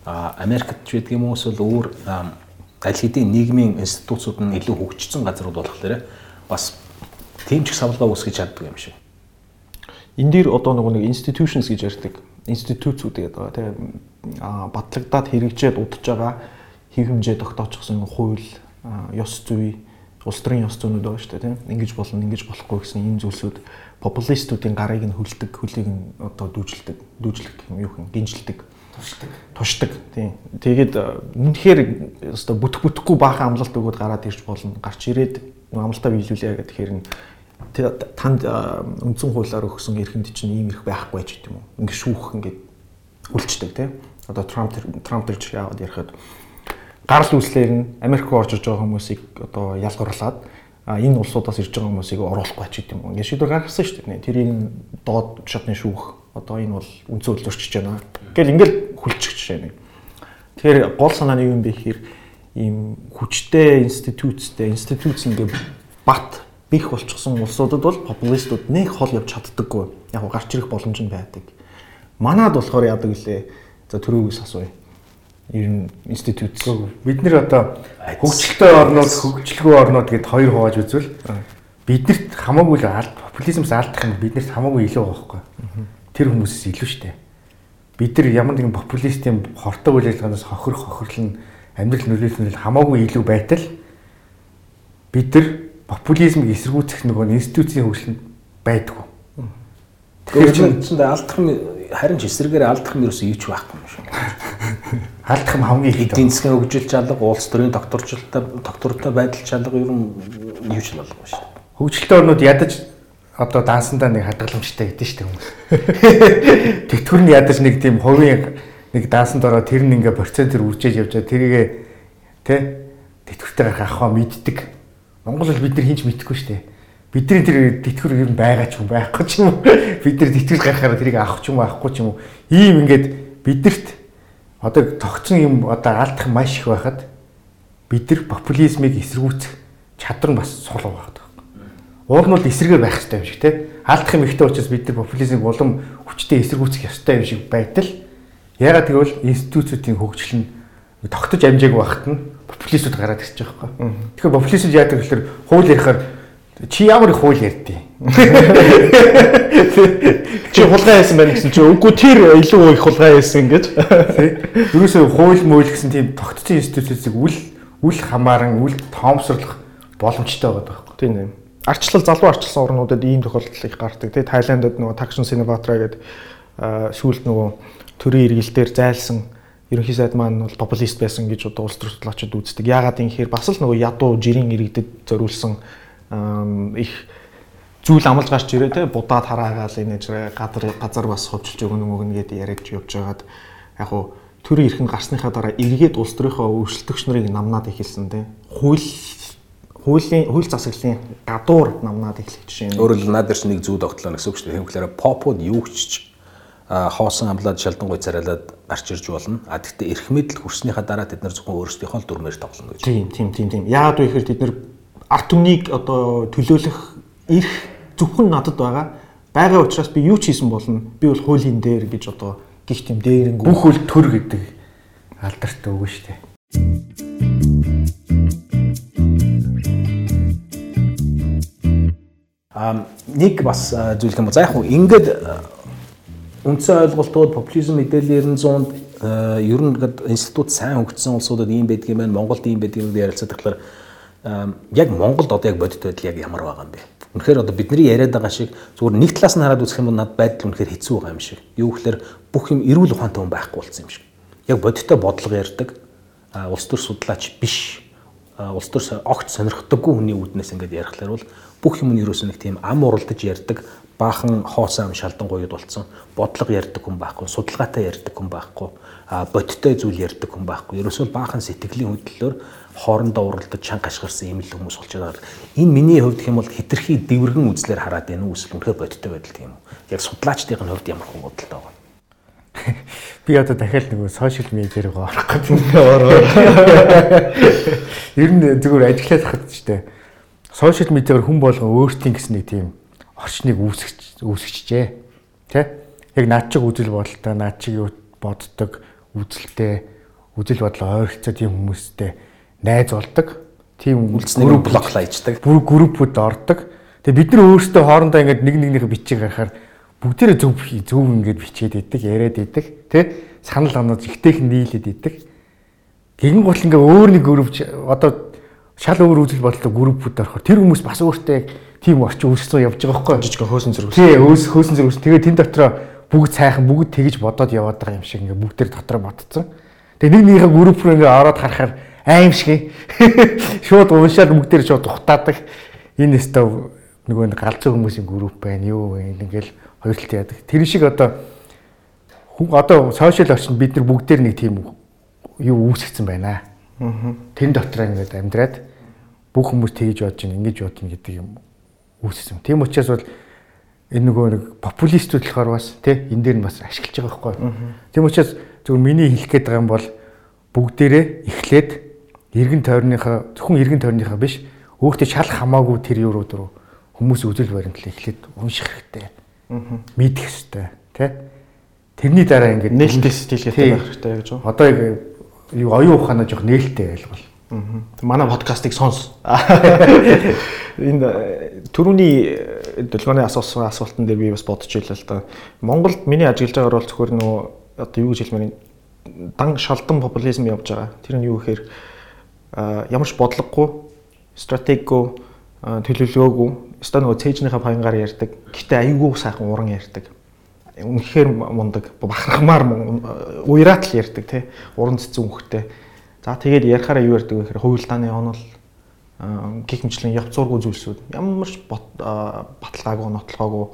Америкт ч гэдэг юм уу эсвэл өөр аль хэдийн нийгмийн институцууд нь илүү хөгжсөн газрууд болохоор бас тийм ч их савлгаа үүсгэж чаддаг юм шиг. Энд дээр одоо нөгөө нэг institutions гэж ярьдаг. Институцүүд гэдэг байгаа тийм батлагдаад хэрэгжээд удаж байгаа хэв хэмжээ тогтоочихсон хууль, ёс зүй, улс төрийн ёс зүйнүүд байгаа шүү дээ тийм. Ингиж болно, ингиж болохгүй гэсэн ийм зүйлсүүд популистуудын гарыг нь хөлдөг, хөлийг нь одоо дүүжилдэг, дүүжлэх юм юу хин гинжилдэг тушдаг. Тушдаг. Тийм. Тэгээд үнэхээр өстой бүтэх бүтэхгүй баахан амлалт өгөөд гараад ирж болно. Гарч ирээд амлалтаа биелүүлээ гэхээр нь танд үндсэн хуулиар өгсөн эрхэнд чинь ийм эрх байхгүй ч гэдэм үү. Ингээ шүүх ингээд үлчдэг тийм. Одоо Трамп Трамп төрч яваад ярихад гарал үүслээр нь Америк руу орж иж байгаа хүмүүсийг одоо ялгаруулад а энэ улсуудаас ирж байгаа хүмүүсийг оруулахгүй ч гэдэм үү. Ингээ шийдвэр гаргасан шүү дээ. Тэрийг доод шатны шүүх одоо энэ бол хууль зөрчиж байна. Гэл ингээл хүлчих жишээ нэг. Тэгэхээр гол санаа нь юу юм бэ гэхээр ийм хүчтэй институттэй институт ингээ бат бих болчихсон улсуудад бол популистууд нэг хол явж чаддаггүй. Яг гарч ирэх боломж нь байдаг. Манад болохоор яадаг лээ. За төрөөгөөс асууя. Ер нь институт. Бид нэр одоо хөгжилтэй орнууд хөгжилгүй орнууд гэд хоёр хувааж үзвэл биднэрт хамаагүй л популизмс алдах нь биднэрт хамаагүй илүү байгаа байхгүй тэр хүмүүсээс илүү штэ. Бид нар ямар нэгэн популистийн хортой үйл ажиллагаанаас хохирох хохирлон амьдрал нөлөөлөл хамаагүй илүү байтал бид нар популизмыг эсэргүүцэх нөгөө институцийн хөгжлөнд байдгүй. Тэгэхээр чинь алдах юм харин ч эсрэгээр алдах юм ерөөсөө юу ч байхгүй юм шиг. Алдах юм хамгийн их эдийн засгийн хөгжил чалга, улс төрийн докторчлалтай доктортой байдал чалга ер нь юу ч болоогүй шүү. Хөгжилтэй орнууд ядаж одоо дансандаа нэг хадгаламжтай гэдэг шүү дээ хүмүүс. Тэтгэвэр нь ядаж нэг тийм хувийн нэг даансанд ороод тэр нь ингээ процентээр үржээж явж байгаа тэрийгэ тэ тэтгэвртэй гарах авах мэддэг. Монгол бол бид нар хинч мэдэхгүй дээ. Бидний тэр тэтгэр ер нь байгаа ч юм байхгүй ч юм бид нар тэтгэл гаргахаар тэрийг авах ч юм авахгүй ч юм уу ийм ингээд бидэрт одоо тогтсон юм одоо алдах маш их байхад бид нар популизмыг эсэргүүцэх чадвар нь бас сул байгаа. Уул нь бол эсрэгээр байх хэрэгтэй юм шиг те. Алдах юм ихтэй учраас бид нар популизмыг улам хүчтэй эсэргүүцэх ёстой юм шиг байтал ягаад гэвэл институцуудын хөгжил нь тогтож амжаагүй байхад нь популистууд гараад ирчих жоохгүй. Тэгэхээр популистууд яадаг гэхээр хууль ярихаар чи ямар их хууль ярьдیں۔ Чи хулгай хийсэн байна гэсэн чи үгүй тэр илүү их хулгай хийсэн гэж. Юусе хууль мөөл гэсэн тийм тогтцсон институцийг үл үл хамааран үл тоомсорлох боломжтой байгаа байхгүй. Тийм ээ. Арчлал залуу арчилсан орнуудад ийм тохиолдол их гардаг. Тэгээ Тайландд нөгөө Такшин Синабатра гэдэг сүүлд нөгөө төрийн иргэлтээр зайлсан ерөнхий сайд маань бол популист байсан гэж одоо улс төр судлаачид үздэг. Яагаад юм хэр бас л нөгөө ядуу жирийн иргэдэд зориулсан их зүйл амлаж гарч ирээ те будаад хараагаал энэ газар газар бас ховжилж өгнө мөгнө гэдээ яриад явж байгаад яг хуу төрийн эрхэнд гарсныхаа дараа эргээд улс төрийнхөө өршөлтөгч нарыг намнаад эхэлсэн те хууль хуулийн хууль засаглалын гадуур намнаад эхлэх жишээ. Өөрөөр хэлбэл наад дээр нэг зүү тогтлоо гэсэн үг шүү дээ. Тэгэхээр попууд юу ч хоосон амлаад шалдангуй царайлаад гарч ирж болно. А тэгтээ эрх мэдэл хүрснийхаа дараа тэд нар зөвхөн өөрсдийнхөө л дүрмээр тоглоно гэж. Тийм, тийм, тийм, тийм. Яагаад вэ гэхээр тэд нар арт түмнийг одоо төлөөлөх эрх зөвхөн надад байгаа. Байгаа учраас би юу ч хийсэн болно. Би бол хуулийн дээр гэж одоо гих тийм дээрэнгүү. Бүх үл төр гэдэг алдартай үг шүү дээ. А нэг бас зүйл юм. За яг хуу ингээд үндсэн ойлголтууд популизм мэдээлэл 900-д э, ер нь институт сайн хөгжсөн улсуудад ийм юм байна. Монголд ийм байдаг юм ярилцаад тэгэхээр яг Монголд одоо яг бодит байдал яг ямар байгаа юм бэ? Үнэхээр одоо бидний яриад байгаа шиг зүгээр нэг талаас нь хараад үзэх юм бол над байдал үнэхээр хэцүү байгаа юм шиг. Юу гэхээр бүх юм эрүүл ухаантай хүн байхгүй болсон юм шиг. Яг бодиттой бодлого ярьдаг. Улс төр судлаач биш. Улс төр огт сонирхдаггүй хүний үүднээс ингээд ярихлаар бол бүх юм нь ерөөсөө нэг тийм ам уралдаж ярьдаг баахан хоосон ам шалдангуйд болцсон бодлого ярьдаг хүн байхгүй судалгаатай ярьдаг хүн байхгүй бодиттой зүйл ярьдаг хүн байхгүй ерөөсөө баахан сэтгэлийн хөдлөлөөр хоорондоо уралдаж чанга ашгарсан юм л хүмүүс болчиход байгаа. Энэ миний хувьд гэх юм бол хитрхи дэврэгэн үзлэр хараад байна уу эсвэл үнэхээр бодиттой байдал тийм үү? Яг судлаачдын хувьд ямар хүн бодолтой байгаа би одоо дахиад нөгөө сошиал медиа руу орох гэж ороо. Ер нь зүгээр ажиллаад хахад ч тийм сошиал медиагаар хүн болгон өөртөө гэсэн нэг тийм орчныг үүсгэж үүсгэжээ. Тэ? Яг наад чиг үзэл бодолтой, наад чиг юу боддог, үзэлтэй, үзэл бодлоо ойролцоо тийм хүмүүстэй найз болдог. Тийм үлдснээр блоклайждаг. Бүр группүүд ордог. Тэгээ бид нар өөрсдөө хоорондоо ингээд нэг нэгнийхээ бичиг гарахаар бүгдээрээ зөв зөв ингээд бичээд идэг, яриад идэг, тэ? Санал оноод ихтэйх нийлээд идэг. Гэгэн гол ингээ өөр нэг групп одоо шал өөр үзэл бодлоо группүүд орохоор тэр хүмүүс бас өөртөө тийм орчин үүсгэн явж байгаа байхгүй жижиг хөөсөн зэрэг. Тий, өөс хөөсөн зэрэг. Тэгээ тэн дотроо бүгд сайхан бүгд тэгж бодоод яваад байгаа юм шиг ингээ бүгдээр дотроо бодцсон. Тэгээ нэг нэгийнхээ групп руу ингээ ороод харахаар аим шиг шууд уншаад бүгдээр шууд ухтаадаг. Энэ өстө нөгөө галзуу хүмүүсийн групп байна юу вэ? Ингээл хоёрталт яадаг. Тэр шиг одоо одоо сошиал орчинд бид нар бүгдээр нэг тийм юу үүсгэсэн байна. Аа. Тэн дотор ингээд амьдраад бүх хүмүүс тэгж бодож ин ингэж бодно гэдэг юм үүссэн. Тийм учраас бол энэ нөгөө нэг популистууд болохоор бас тий энэ дээр нь бас ашиглаж байгаа байхгүй. Тийм учраас зөвхөн миний хэлэх гээд байгаа юм бол бүгдээрээ эхлээд эргэн тойрныхаа зөвхөн эргэн тойрныхаа биш өөртөө шал хамаагүй тэр юурууд руу хүмүүс үзэл баримтлал эхлээд унших хэрэгтэй. Мэдэх хэрэгтэй тий. Тэрний дараа ингээд нээлттэй сэтгэлгээтэй байх хэрэгтэй гэж байна. Одоо юу оюун ухаанаа жоох нээлттэй байлгал. Манай подкастыг сонс. Энэ түрүүний долгооны асуусан асуултан дээр би бас бодож байлаа л да. Монголд миний ажиглаж байгаагаар бол зөвхөр нөгөө одоо юу гэж хэлмээр дан шалдан популизм явж байгаа. Тэр нь юу гэхээр ямарч бодлогогүй, стратеггүй, төлөвлөгөөгүй, өстой нөгөө цээжнийхээ паянгаар ярьдаг. Гэтэ аюулгүй сайхан уран ярьдаг. Үнэхээр мундаг, бахархмаар уйраат л ярьдаг тий. Уран цэцэн үхтэй. За тэгээд ярихаараа юу ярьдаг вэ гэхээр хувилдааны онол гих мэтлэн явц зургуу зүйлсүүд ямар ч баталгаагүй нотлохоогүй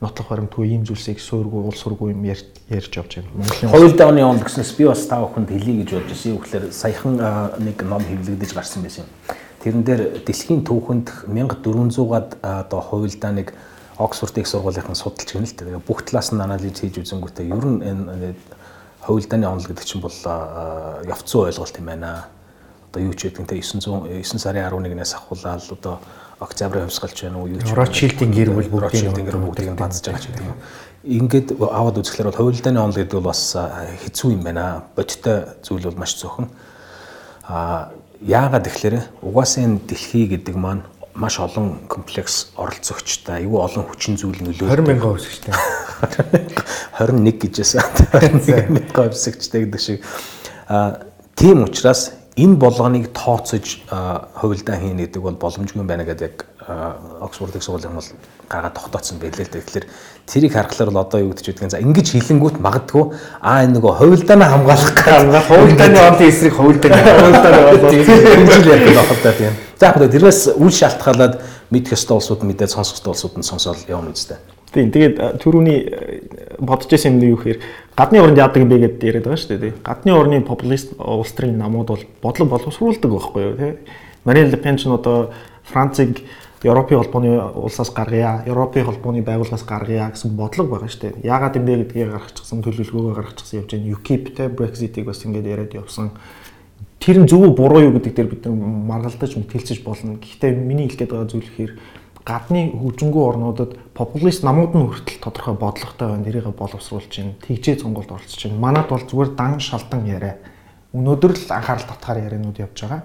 нотлох баримтгүй ийм зүйлсийг суургүй уул сургүй юм ярьж явж байна. Монголын Хоёул дааны онд гэснээс би бас та бүхэнд хэлье гэж бодож байсан. Юу гэхээр саяхан нэг ном хэвлэгдэж гарсан байсан юм. Тэрэн дээр дэлхийн түүхэнд 1400-аад одоо хувилдаа нэг Оксфорд их сургуулийнхан судалж гэнэ л дээ. Бүх талаас нь анализ хийж үзэнгүүтээ ер нь энэ хувилдааны онол гэдэг чинь бол явцсан ойлголт юм байна. Одоо юу ч гэдэг нь 900 9 сарын 11-ээс ахуулаад одоо октябрь хувьсгалч байна уу? Юу ч Ротшилдийн гэр бүл бүгдийн гэр бүгдийг базж байгаа ч гэдэг юм. Ингээд аваад үзэхлээр бол хувилдааны онол гэдэг бол бас хэцүү юм байна. Бодиттой зүйл бол маш цөөхөн. А яагаад тэгэхээр угаасаа энэ дэлхий гэдэг маань маш олон комплекс оролцогчтой аюу олон хүчин зүйл нөлөөлдөг. 20 мянган хувьсгчтэй 21 гэжсэн 21 мянган хувьсгчтэй гэдэг шиг. А тийм учраас энэ болгоныг тооцож хувилдаа хийнэ гэдэг бол боломжгүй байна гэдэг яг Оксфорд их сургуулийн бол гаргаад тогтооцсон байлээ л дээ. Тэгэхээр тэрийг харахаар бол одоо юу гэж үтгэн за ингэж хилэнгүүт магадгүй аа энэ нөгөө хувилдаанаа хамгаалах хамгаалах хувилдааны онлын эсрэг хувилдааны хувилдааны болоод хэмжил ярих болох та тийм. За яг тэрнээс үл шалтгаалаад мэдэх ёстой улсууд мэдээд сонсох ёстой улсууд нь сонсоод явна үстэй. Тийм тэгээд түрүүний бодож байсан юм юу гэхээр гадны орнд яадаг юм бэ гэдээ яриад байгаа шүү дээ. Гадны орны популист улс төрийн намууд бол бодлого боловсруулдаг байхгүй юу тий. Марин Ле Пен ч одоо Францыг Европын холбооны улсаас гаргая, Европын холбооны байгууллагаас гаргая гэсэн бодлого байгаа шүү дээ. Яагаад юм бэ гэдгийг гаргачихсан төлөвлөгөөгөө гаргачихсан явж байна. UKIP те Brexit-ийг бас ингэж яриад явсан. Тэр нь зөв буруу юу гэдэг дээр бид нар маргалдаж мэтгэлцэж болно. Гэхдээ миний хэлэх гээд байгаа зүйл ихээр гадны хөгжингүү орнуудад популист намууд нь хүртэл тодорхой бодлоготой байна. Нэрийгээ боловсруулж байна. Тэгжээ цонголд оролцож байна. Манад бол зүгээр дан шалдан яриа. Өнөөдөр л анхаарал татгаар яриануд явж байгаа.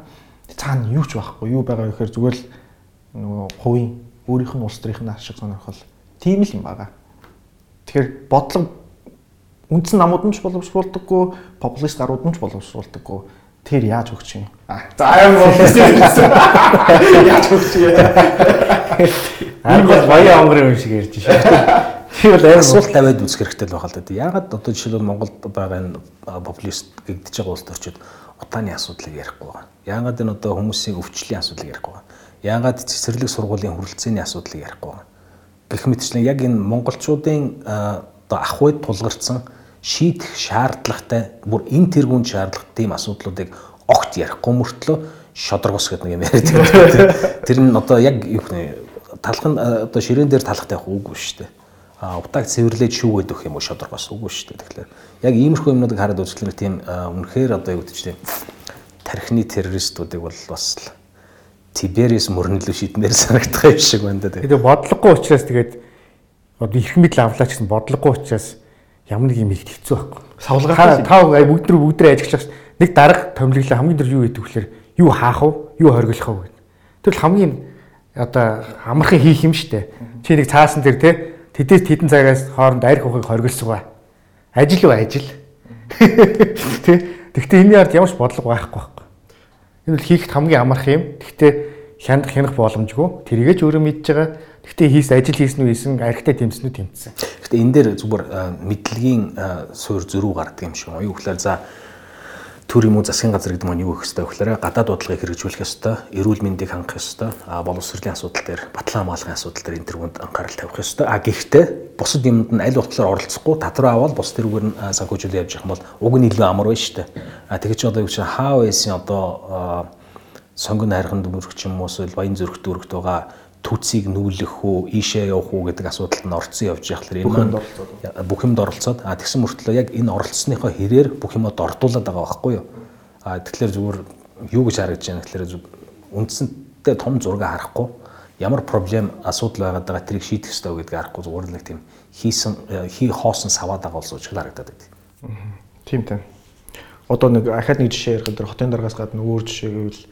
Цаана юу ч байхгүй. Юу байгаа вэ гэхээр зүгээр л нөгөө хувийн өөрийнх нь улс төрийнх нь ашиг сонирхол тийм л юм байгаа. Тэгэхээр бодлого үндсэн намууд нь ч боловсруулдаггүй, популист гарууд нь ч боловсруулдаггүй тэр яаж өгч юм? А за аян болчихсон. Яаж өгч юм? Арга бол баяа онгорын юм шиг ярьж шээ. Тэр бол асуулт тавиад үзэх хэрэгтэй л байгаа л да. Ягаад одоо жишээлбэл Монголд байгаа энэ популист гэгдэж байгаа улсд очиод утааны асуудлыг ярихгүй байгаа. Ягаад энэ одоо хүмүүсийн өвчлөлийн асуудлыг ярихгүй байгаа. Ягаад цэцэрлэг сургуулийн хүрэлцээний асуудлыг ярихгүй байгаа. Гэх мэтчлэн яг энэ монголчуудын одоо ах уйд тулгарсан шийдэх шаардлагатай бүр энэ тэргүүнд шаардлагатай тийм асуудлуудыг огт ярихгүй мөртлөө шодрогос гэдэг нэг юм яриад. Тэр нь одоо яг юу гэх талх нь одоо ширээн дээр талхтай явах үгүй шүү дээ. А утааг цэвэрлээд шүүгээд өгөх юм уу шодрогос үгүй шүү дээ. Тэгэхээр яг иймэрхүү юмнуудыг хараад үзэхлээр тийм үнэхээр одоо юу гэж тийм тархины террористуудыг бол бас Тиберис мөрнөлөө шийднээр санагдах юм шиг байна да. Тэгээ бодлогогүй учраас тэгээд одоо их мэдл авлаа гэсэн бодлогогүй учраас ямар нэг юм их хэцүү байхгүй. Савлгаа тав бүгд нар бүгд нар ажиглаж нэг дарга томлоглоо хамгийн дөр юу гэдэг вэхлээр юу хаах вэ? Юу хориглох вэ гэдэг. Тэр хамгийн одоо амархан хийх юм штэ. Чи нэг цаасан дээр те тэдээс тэдэн цагаас хооронд арх ухыг хориглосгоо. Ажил уу ажил. Тэ. Гэхдээ энэний ард ямар ч бодлого байхгүй байхгүй. Энэ бол хийхэд хамгийн амархан юм. Гэхдээ хяндах хянах боломжгүй. Тэрийгэ ч өөрөө мэдж байгаа. Гэхдээ хийс ажил хийсэн үү хийсэн архитай тэмцсэн үү тэмцсэн. Гэхдээ энэ дээр зүгээр мэдлэгийн суурь зөрүү гардаг юм шиг юм. Юу гэхээр за төр юм уу засгийн газар гэдэг маань юу гэх хэвээр гэхээр гадаад бодлогыг хэрэгжүүлэх ёстой, эрүүл мэндийг хангах ёстой, а боловсролын асуудал дээр, батлан хамгаалахын асуудал дээр энэ төрөнд анхаарал тавих ёстой. А гэхдээ бусад юмд нь аль болохоор оролцохгүй татвар аваад бус тэрүүгээр нь санхүүжүүлээ явж явах бол уг нь илүү амар байна шүү дээ. А тэгэж одоо юу гэж хаа байсан одоо сонгон хайрхан дүрх юм уу эсвэл баян зүрх дүрхт байгаа түүцийг нүүлэх үү, ийшээ явах уу гэдэг асуудалд нь орцсон явж байхлаар энэ маань бүх юмд оролцоод. А тэгсэн мөртлөө яг энэ оролцсныхоо хэрээр бүх юмд ордуулад байгаа байхгүй юу. А тэгэхээр зүгээр юу гэж харагдаж байна? Гэхээр үндсэнтэй том зураг харахгүй. Ямар проблем асуудал байгаад байгаа тэрийг шийдэх ёстой гэдгийг харахгүй. Зүгээр л нэг тийм хийсэн хий хоосон саваад байгаа болсон ч харагдаад байдаг. Тийм тийм. Одоо нэг ахаад нэг жишээ ярих дээр хотын дараагаас гадна өөр жишээ гэвэл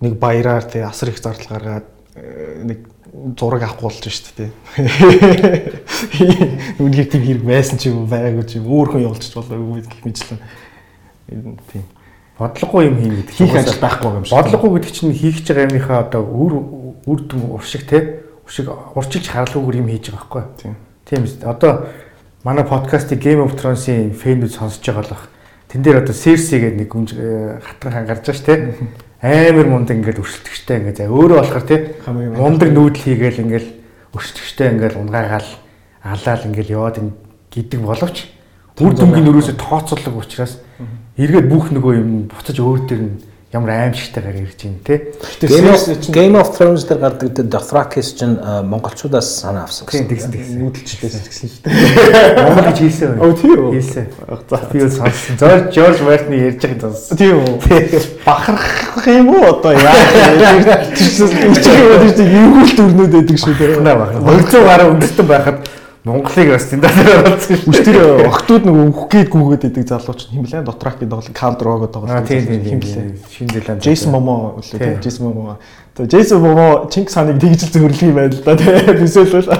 нэг баяраар тий асар их зардал гаргаад нэг зураг авах болж шүү дээ. Үнээр тийм хэрэг байсан ч юм уу байгаагүй ч юм өөрхөн явуулчих болоогүй гэх мэтлэн тийм бодлогогүй юм хийнэ гэдэг хийх ажил байхгүй юм шиг. Бодлогогүй гэдэг чинь хийж байгаа юмныхаа одоо үр үр дүн уршиг те уршиг урчилж харалгүйгээр юм хийж байгаа байхгүй. Тийм. Тийм биз. Одоо манай подкастыг Game of Thrones-ийн фэнүүд сонсож байгаа л бах. Тэн дээр одоо Cersei гэдэг нэг хатган хангарч байгаа ш те амар мундаг ингээд өршөлтөгчтэй ингээд за өөрөө болохоор тий мундаг нүүдэл хийгээл ингээд өршөлтөгчтэй ингээд унгаагаал алаал ингээд яваад гэдэг боловч үр дүнгийн өрөөсөө тооцоолог учраас эргээд бүх нөгөө юм буцаж өөр дээр нь ямар аимшигтайгаар ирж байна те. Game of Thrones дээр гардаг Dothraki-с чинь монголчуудаас санаа авсан гэсэн. Тэгсэн тэгсэн. Нүүдэлчлээс гэсэн шүү дээ. Монгол гэж хэлсэн үү? Өө тийм үү. Хэлсэн. Би юу сонссон. Жорж Жорж Мартны ярьж байгааг сонссон. Тийм үү. Бахархах юм уу одоо яа. Тэр чинь юу л дүрнүүд байдаг шүү дээ. 200 гаруй өнгөртөн байхад Монголыг бас тэнд дээр оруулсан шүү. Тэр охтууд нэг өөх гээд гүгээд идэг залууч юм блэ дотракийн тоглолт каунтер рогоо тоглолт. Тийм. Шинэ Зеланд. Джейсон Момо үлээ тийм Джейсон Момо. Тэгээ Джейсон Момо Чингис хааныг тэгж л зөвөрлөх юм байна л да тийм төсөөлөл.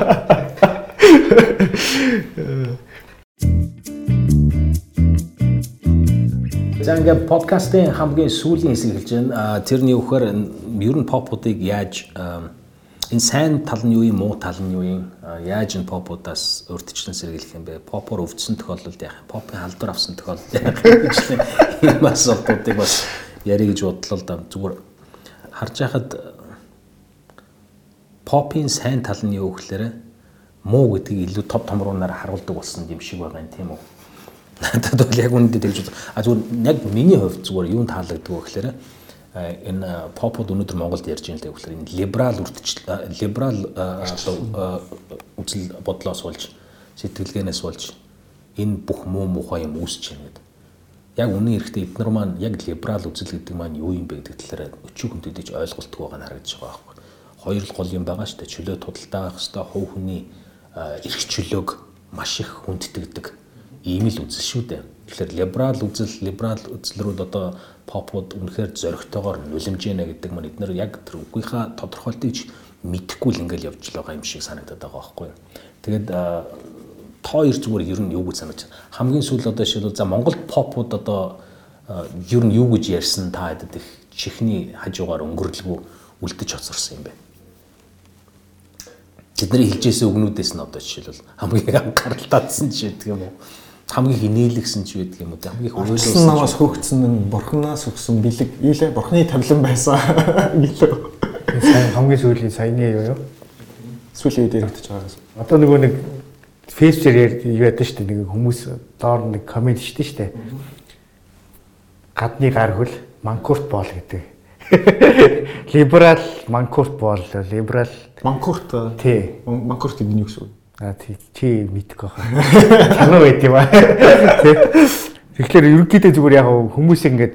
За ингээд подкастын хамгийн сүүлийн хэсэг хэлж байна. Тэрний үхээр ер нь попуудыг яаж энэ сайн тал нь юу юм муу тал нь юу юм? Яаж энэ попуудаас урдчлан сэргийлэх юм бэ? Попор өвдсөн тохиолдолд яах юм? Попын халдвар авсан тохиолдолд яах юм? ийм асуудлуудыг бас ярих гэж бодлоо л да. Зүгээр харж байхад попын сайн тал нь юу гэхээр муу гэдгийг илүү топ томруунаар харуулдаг болсон юм шиг байгаа юм тийм үү? Надад бол яг үнэндээ тэгж а зүгээр яг миний хувьд зүгээр юу таалагддаг вэ гэхээр энэ попод өнөөдөр Монголд ярьж байгаа гэхээр энэ либерал үрдчил либерал үзэл бодлоос болж сэтгэлгээнээс болж энэ бүх муу мухай юм үүсэж байна гэдэг. Яг үнэн эрэхтэй эднэр маань яг либерал үзэл гэдэг маань юу юм бэ гэдэг талаар өчүүг хүндэдэж ойлголтгүй байгаа нь харагдаж байгаа байхгүй. Хоёр л гол юм байгаа шүү дээ. Чөлөө тудалдаа авах хэрэгтэй, хувь хүний эрх чөлөөг маш их хүндэтгдэг ийм л үзэл шүү дээ. Тэгэхээр либерал үзэл, либерал үзлрүүд одоо попууд үнэхээр зоригтойгоор нулимж яана гэдэг маань эднэр яг тэр үгийнхаа тодорхойлтыг мэдэхгүй л ингээл явж байгаа юм шиг санагдаад байгаа байхгүй юу. Тэгээд та хоёр зүгээр ер нь юу гэж санаж байна. Хамгийн сүүл одоо шил за Монгол попууд одоо ер нь юу гэж ярьсан та хэдэд их чихний хажуугаар өнгөрлөгөө үлдэж хоцорсон юм бэ. Тэдний хэлжсэн үгнүүдээс нь одоо жишээлбэл хамгийн анхааралтайсан ч гэдэг юм уу хамгийн инээлгсэн ч байдаг юм уу? Хамгийн их өөрөөс намаас хөөгцсөн нь бурхнаас өгсөн бэлэг. Ийлээ бурхны тавилан байсан сайн хамгийн сүүлийн саяны юу юу? Сүүлийн үед яригдчих байгаас одоо нөгөө нэг фейсбүүкээр юу ядсан шүү дээ. Нэг хүмүүс доор нэг комент штэ штэ гадны гар хөл манкурт боол гэдэг. Либерал манкурт боол либерал манкурт тий. Манкурт гэдэг нь юу гэсэн үг Аа чи мэдгүй хаа. Танаа байд юм аа. Тэгэхээр ерөнхийдөө зүгээр яг хүмүүсийг ингээд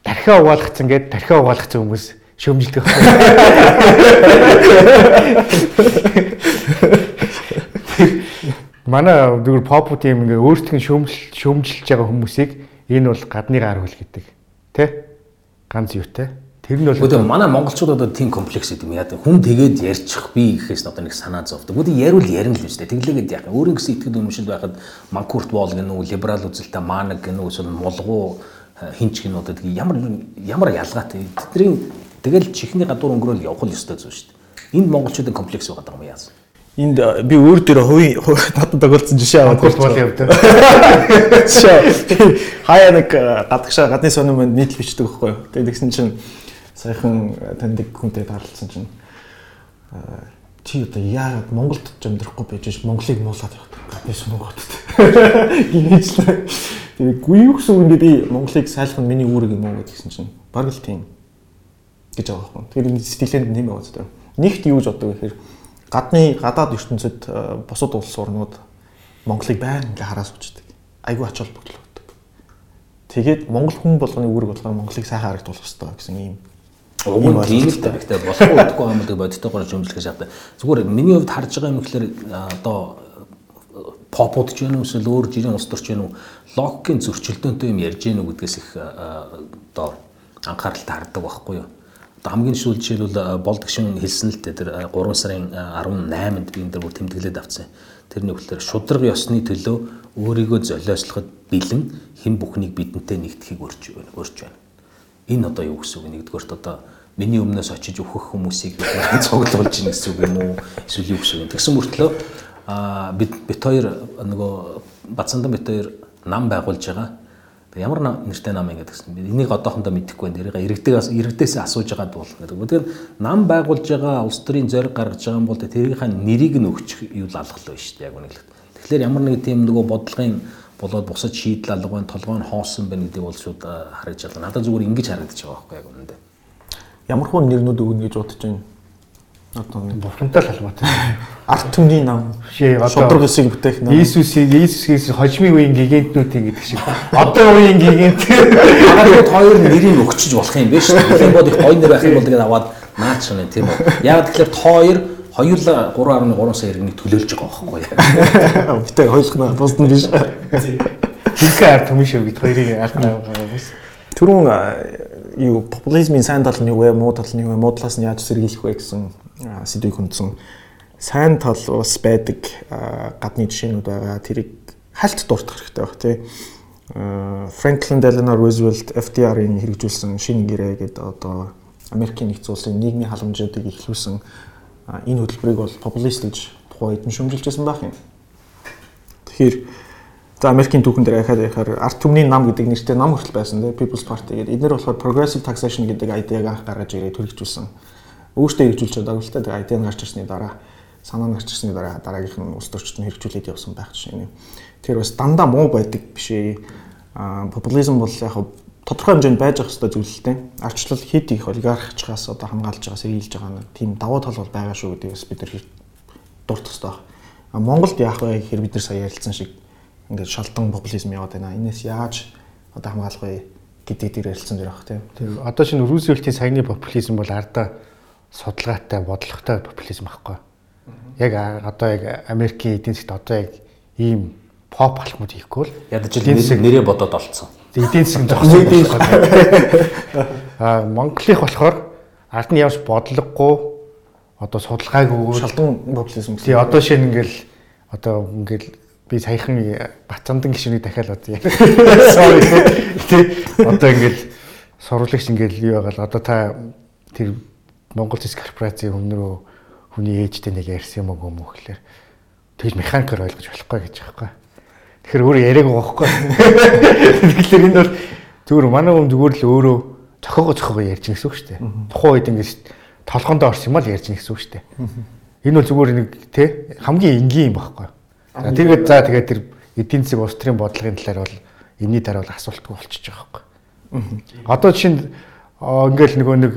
тархиа угаалгацсан гээд тархиа угаалгацсан хүмүүс шөмжилдэг. Манай зүгээр pop тийм ингээд өөрсдөө шөмжил шөмжилж байгаа хүмүүсийг энэ бол гадны гар хөл гэдэг. Тэ? Ганц юутай. Тэр нь бол одоо манай монголчууд одоо тийм комплекс гэдэг юм яа. Хүн тэгээд ярьчих би гэхээс одоо нэг санаа зовдөг. Үүдээ яриул ярина л үстэй. Тэглээгээд яах. Өөрийн гэсэн итгэл үнэмшил байхад Манкурт Бол гэнэ үү, либерал үзэлтэй Манаг гэнэ үү, эсвэл Молгоо э, хинч гэнэ одоо ямар ямар ялгаатай. Тэдний тэгэл чихний гадуур өнгөрөөл явах л ёстой зүйл шүү дээ. Энд монголчуудын комплекс байгаа юм яасан. Энд э, би өөр дээр хувийн надад тохиолдсон жишээ аваад Бол явдаг. Хаяа нэг э, гадагшаа гадны сонирм нийт бичдэг байхгүй юу. Тэгсэн чинь саяхан таньдаг хүнтэй таарлцсан чинь чи одоо яагаад Монголд ч амьдрахгүй байж ш Монголыг муулаад явах би сунгууд гинэж л тэгээ гүй гэсэн үг ингээд би Монголыг сайлах нь миний үүрэг юм уу гэдгсэн чинь баг л тийм гэж байгаа юм. Тэгэхээр энэ сэтгэлээнд нэм байгаа зү. Нэгт юу гэж боддог гэхээр гадны гадаад ертөнцид бусад улс орнууд Монголыг баян ингээ хараа суучихдаг. Айгүй ач холбогдол өгдөг. Тэгээд Монгол хүн болгоны үүрэг болгоо Монголыг сайхан харагдуулах хэрэгтэй гэсэн ийм Уг нь тийм л тавигтай болохгүй удахгүй юм гэдэг бодитойгоор шөмжлөхөж явдаг. Зүгээр миний хувьд харж байгаа юм гэхэлэр одоо попод ч юм эсвэл өөр жирийн улс төрч юм логикийн зөрчилдөөнтэй юм ярьж гэнэ гэдгээс их одоо анхааралтай харддаг байхгүй юу. Одоо хамгийн сүүл жишээлбэл болдог шин хэлсэн л дээ тэр 3 сарын 18-нд би энэ дөр бүр тэмдэглээд авсан. Тэрний үгээр шудраг ёсны төлөө өөрийгөө золиослоход бэлэн хэн бүхнийг бидэнтэй нэгтгэхийг өрч байна. Энэ одоо юу гэсэн үг нэгдүгээрт одоо миний өмнөөс очиж өөхөх хүмүүсийг цуглуулж ийн гэсэн үг юм уу? Эсвэл юу гэсэн үг тэгсэн мөртлөө а бид бит хоёр нөгөө бацандан бит хоёр нам байгуулж байгаа. Ямар нэртэй нам ингэ гэсэн. Энийг одоохондоо мэдэхгүй байна. Тэрийг иргэдээс иргэдээс асууж байгаа бол гэдэг. Тэгэхээр нам байгуулж байгаа улс төрийн зориг гаргаж байгаа юм бол тэрийнхээ нэрийг нь өгчих юу л алгалаа шүү дээ яг үнэхээр. Тэгэхээр ямар нэг тийм нөгөө бодлогын болоод бусад шийдэл алга байна, толгой нь хоосон байна гэдэг бол шууд харагдаж байна. Надад зүгээр ингэж харагдаж байгаа байхгүй яг үнэндээ. Ямар хүн нэрнүүд өгнө гэж бодож байна. Одоо бурхантай салбартай. Арт түмний нам шээ одоо шудраг эсийг бүтээх нам. Иесус Иесусээс хожимын үеийн гигантнуудын гэдэг шиг. Одоо үеийн гигант. Хагаад хоёр нэрийг өгчөж болох юм биш. Тийм бод их гоё нэр байх юм бол тэгээд аваад наач шанаа тийм үү. Яг тэгэхээр та хоёр хоёулаа 3.3 сая иргэнийг төлөөлж байгаа байхгүй юу? Битээ бусд нь биш. Хинхэ арт хүмүүс шүү бид хоёрыг арт байгаа биш. Түрүүн юу популизмын сайн тал нь юу вэ? Муу тал нь юу вэ? Муу талаас нь яаж сэргийлэх вэ гэсэн сэдвийг хүндсэн сайн тал бас байдаг гадны жишээнүүд байгаа. Тэрийг хальт дуртах хэрэгтэй баг тий. Franklin Delano Roosevelt FDR-ийн хэрэгжүүлсэн шинэ гэрээ гэдэг одоо Америкийн нэгдсэн улсын нийгмийн халамжуудыг ихлүүлсэн энэ хөтөлбөрийг бол популист гэж тухайн нь шөмжилжсэн байх юм. Тэгэхээр за Америкийн түүхэн дээр ахаад яхаар арт түмний нам гэдэг нэртэй нам хүртэл байсан тий People's Party гэдэг. Эдгээр болохоор progressive taxation гэдэг айдиаг анх гаргаж ирээд төлөвлөжүүлсэн өөртөө хэрэгжүүлж чадаагүй л та тэгээ ID-г гарч ирсний дараа санаа нь гарч ирсний дараа дараагийнх нь улс төрчид нь хэрэгжүүлээд явсан байх жишээ нь. Тэр бас дандаа муу байдаг биш ээ. Аа популизм бол яг тодорхой хэмжээнд байж ах хэвээр зүйлэлтэй. Арчлал хэд их олигархчгаас одоо хамгаалж байгаа сэргийлж байгаа нэг тийм давуу тал бол байгаа шүү гэдэгээс бид нар дуртах хэрэгтэй байна. А Монголд яах вэ гэхээр бид нар сая ярилцсан шиг ингээд шалдан популизм яваад байна. Энээс яаж одоо хамгаалах вэ гэдэг дээр ярилцсан зэрэг баг тийм. Тэр одоо шинэ Рузвельтийн саяны популизм бол ардаа судалгаатай бодлоготой популизм байхгүй. Яг одоо яг Америкийн эдийн засгт одоо яг ийм поп алхмууд хийхгүй л ядаж нэрээ бодоод олцсон. Эдийн засгийн зохицол. Аа Монголынх болохоор ард нь явж бодлогогүй одоо судалгаагүй шалдан популизм. Тий одоо шинэ ингээл одоо ингээл би саяхан Батцамдан гişүнийг дахиад одоо яа. Sorry. Тий одоо ингээл сурвалжлагч ингээл юу байгаал одоо та тэр Монгол зэс корпорацийн рүү хүний ээжтэй нэг ярьсан юм уу юм уу гэхээр тэгэл механикаар ойлгож болохгүй гэж байгаа байхгүй. Тэгэхээр өөр яриаг байгаа байхгүй. Тэгэхээр энэ бол зүгээр манай хүн зүгээр л өөрөө цохоогоо цохоогоо ярьж гэсэн үг шүү дээ. Тухайн үед ингэж толгоондоо орсон юм л ярьж гэсэн үг шүү дээ. Энэ бол зүгээр нэг тий хамгийн энгийн юм байхгүй. Тэгээд за тэгээд тэр эдийн засаг улс төрийн бодлогын талаар бол энэний дараа бол асуултгүй болчихж байгаа байхгүй. Одоо жишээ нь ингээл нөгөө нэг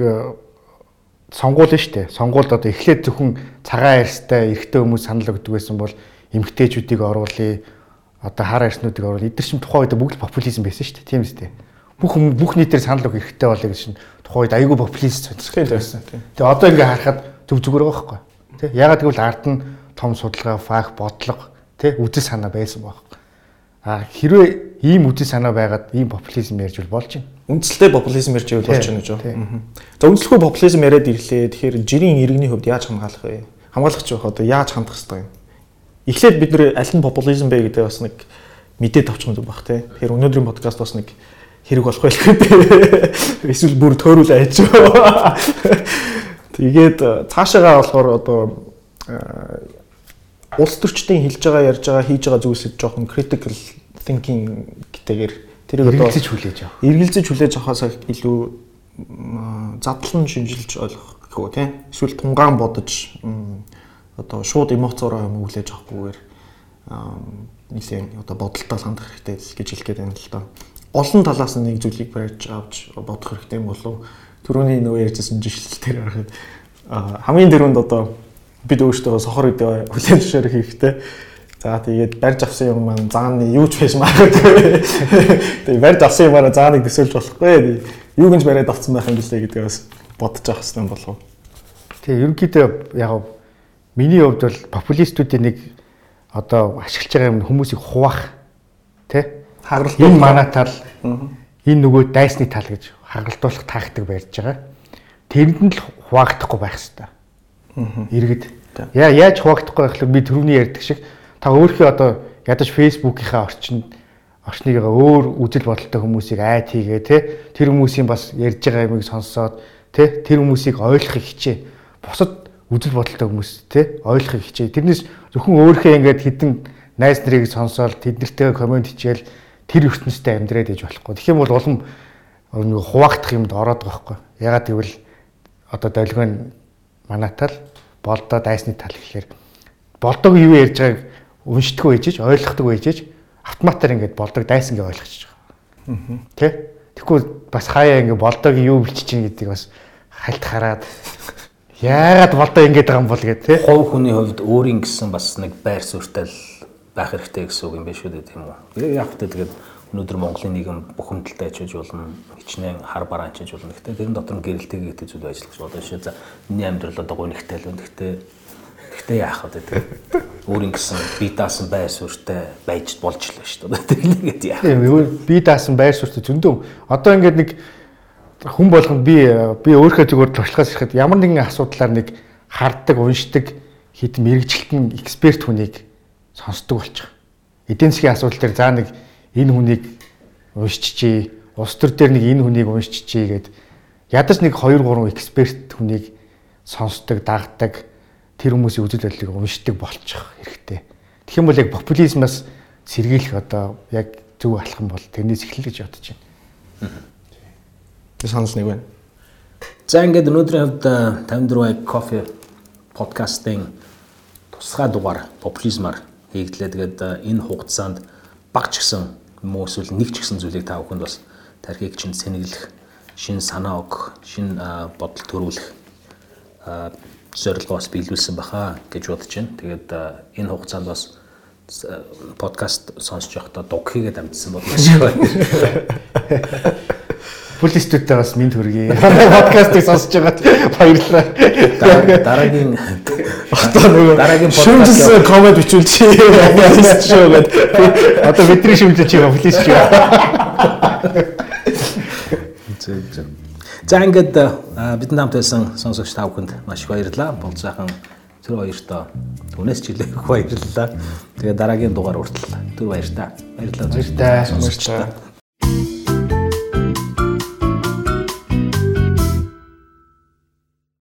сонгуул нь штэ. Сонгуульд одоо эхлээд зөвхөн цагаан арьстай эрэгтэй хүмүүс санал өгдөг байсан бол эмгтээчүүдийг оруулъя. Одоо хар арьснуудыг оруулъя. Эдгээр чинь тухайн үед бүгд популизм байсан штэ. Тийм үстэй. Бүх бүх нийтээр санал өгөх эрхтэй болыг чинь тухайн үед айгүй популист сонирхолтой байсан. Тэгээ одоо ингээ харахад зөв зүгээр байгаа байхгүй. Тэ? Ягаад гэвэл ард нь том судалгаа, факт, бодлого, тэ? Үзэл санаа байсан байхгүй. А хэрвээ ийм үдэл санаа байгаад ийм популизм ярьж болж байна. Үндсэлтэй популизм ярьж байвал болж байна гэж байна. За үндслэхгүй популизм яриад ирлээ. Тэгэхээр жирийн иргэний хувьд яаж хамгаалах вэ? Хамгаалагч байх одоо яаж хандах хэрэгтэй юм? Эхлээд бид нэр аль нь популизм бэ гэдэг бас нэг мэдээд авчих юм баг тий. Тэгэхээр өнөөдрийн подкаст бас нэг хэрэг болох байх гэдэг. Эсвэл бүр төөрүүл айж. Тэгээд цаашаагаа болохоор одоо улс төрчдийн хэлж байгаа ярьж байгаа хийж байгаа зүйлсэд жоохон critical thinking гэтэйгээр тэрийг одоо эргэлзэж хүлээж авах. Эргэлзэж хүлээж авахаас илүү задлан шинжилж ойлгох гэхүү тийм. Эсвэл тунгаан бодож одоо шууд эмоцороо юм хүлээж авахгүйгээр нэгэн одоо бодолтой хандах хэрэгтэй гэж хэлэх гээд байна л да. Олон талаас нь нэг зүйлийг барьж авч бодох хэрэгтэй юм болов. Төрөний нөгөө ярьжсэн жишэл дээр харахад хамгийн дөрөнд одоо бид өөрсдөө сохор үдээ хүлэн зөвшөөрөх хэрэгтэй. За тэгээд барьж авсан юм маань зааны юу ч биш магадгүй. Тэгээд барьж авсан юмараа зааныг төсөөлж болохгүй. Юу гинж бариад авсан байх юм гэлээ гэдгээ бас бодож авах хэрэгтэй болов. Тэгээ ерөнхийдөө яг миний хувьд бол популистуудын нэг одоо ашиглаж байгаа юм хүмүүсийг хуваах тий хагалт энэ манай тал энэ нөгөө дайсны тал гэж хагалдуулах тактик барьж байгаа. Тэрэнд л хуваагдахгүй байх хэрэгтэй иргэд. Яа яаж хуваагдахгүй байх вэ? Би түрүүний ярьдаг шиг. Та өөрхий одоо ядаж фэйсбүүкийнхаа орчинд орчныгаа өөр үжил бодолтой хүмүүсийг айд хийгээ те тэр хүмүүсийн бас ярьж байгаа юмыг сонсоод те тэр хүмүүсийг ойлгохыг хичээ. Бусад үжил бодолтой хүмүүс те ойлгохыг хичээ. Тэрнээс зөвхөн өөрхөө ингээд хідэн найз нарыг сонсоод тэднэртэйгээ комент хичээл тэр ертөнцтэй амьдраад иж болохгүй. Тэгэх юм бол улам нэг хуваагдах юмд ороод байгаа хгүй. Ягаад гэвэл одоо долгион манай тал болдоо дайсны тал гэхээр болдог юу ярьж байгааг уншдаггүй ээжэж ойлгохдаггүй ээжэж автоматар ингээд болдог дайсан гэж ойлгочих байгаа. Тэ? Тэгэхгүй бас хаяа ингээд болдог юу билчиж чинь гэдэг бас хальт хараад яагаад болдоо ингэж байгаа юм бол гэдэг тий. Хов хүний хувьд өөрийн гэсэн бас нэг байр суурьтай байх хэрэгтэй гэсэн үг юм биш үү тийм үү. Яг хөтэ тэгээд өнөөдөр Монголын нийгэм бухимдалтай ажиж болно, хичнээн хар бараан ажиж болно. Гэхдээ тэрэн дотор нь гэрэлтэйг гэдэг зүйл ажиллах болно шүү. За миний амьдрал одоо гонигтай л байна. Гэхдээ гэхдээ яах вэ тийм. Өөрийн гэсэн би даасан байр суурьтай байж болж л байна шүү. Тэглээгээд яах. Тийм би даасан байр суурьтай зөндөө. Одоо ингээд нэг хүн болгонд би би өөрөө зүгээр туршлагаас ирэхэд ямар нэгэн асуудлаар нэг харддаг, уншдаг хэд мэрэгчлэлтэн эксперт хүнийг сонсдог болчих. Эдийн засгийн асуудал дээр заа нэг энэ хүнийг уншчихъя, улс төр дээр нэг энэ хүнийг уншчихъя гэд ядаж нэг 2 3 эксперт хүнийг сонсдог, дагдаг тэр хүмүүсийн үзэл бодлыг уншдаг болчих хэрэгтэй. Тэгэх юм бол яг популизмаас сэргийлэх одоо яг зөв алхам бол тэрнээс эхэллээ гэж бодож байна. Тэг санал нэг байна. За ингээд өнөөдрийн хувьд 54 кофе подкастын тусгай дугаар популизмаар хийгдлээ. Тэгээд энэ хугацаанд баг ч гэсэн муу эсвэл нэг ч гэсэн зүйлийг та бүхэнд бас тархийг чинь сэнэглэх, шин санаа өгөх, шин бодол төрүүлэх зорилгоос биелүүлсэн баха гэж бодож байна. Тэгээд энэ хугацаанд бас подкаст сонсож явахдаа дуг хийгээд амжсан бол маш их байна. Пулистүүдтэй бас минь төргий. Подкастыг сонсож байгаа баярлалаа. Дараагийн одоо нөгөө дараагийн подкаст коммент бичүүл чи шүү гэдэг. Одоо бидний шүмжиж байгаа пулист шүү. За ингээд бидний хамт байсан сонсогч та бүхэнд маш их баярлалаа. Бол заахан тэр хоёртоо түнэс жилээх баярлалаа. Тэгээ дараагийн дугаар хүртэл түр баяр та. Баярлалаа. Баяр та. Сонсогчдаа.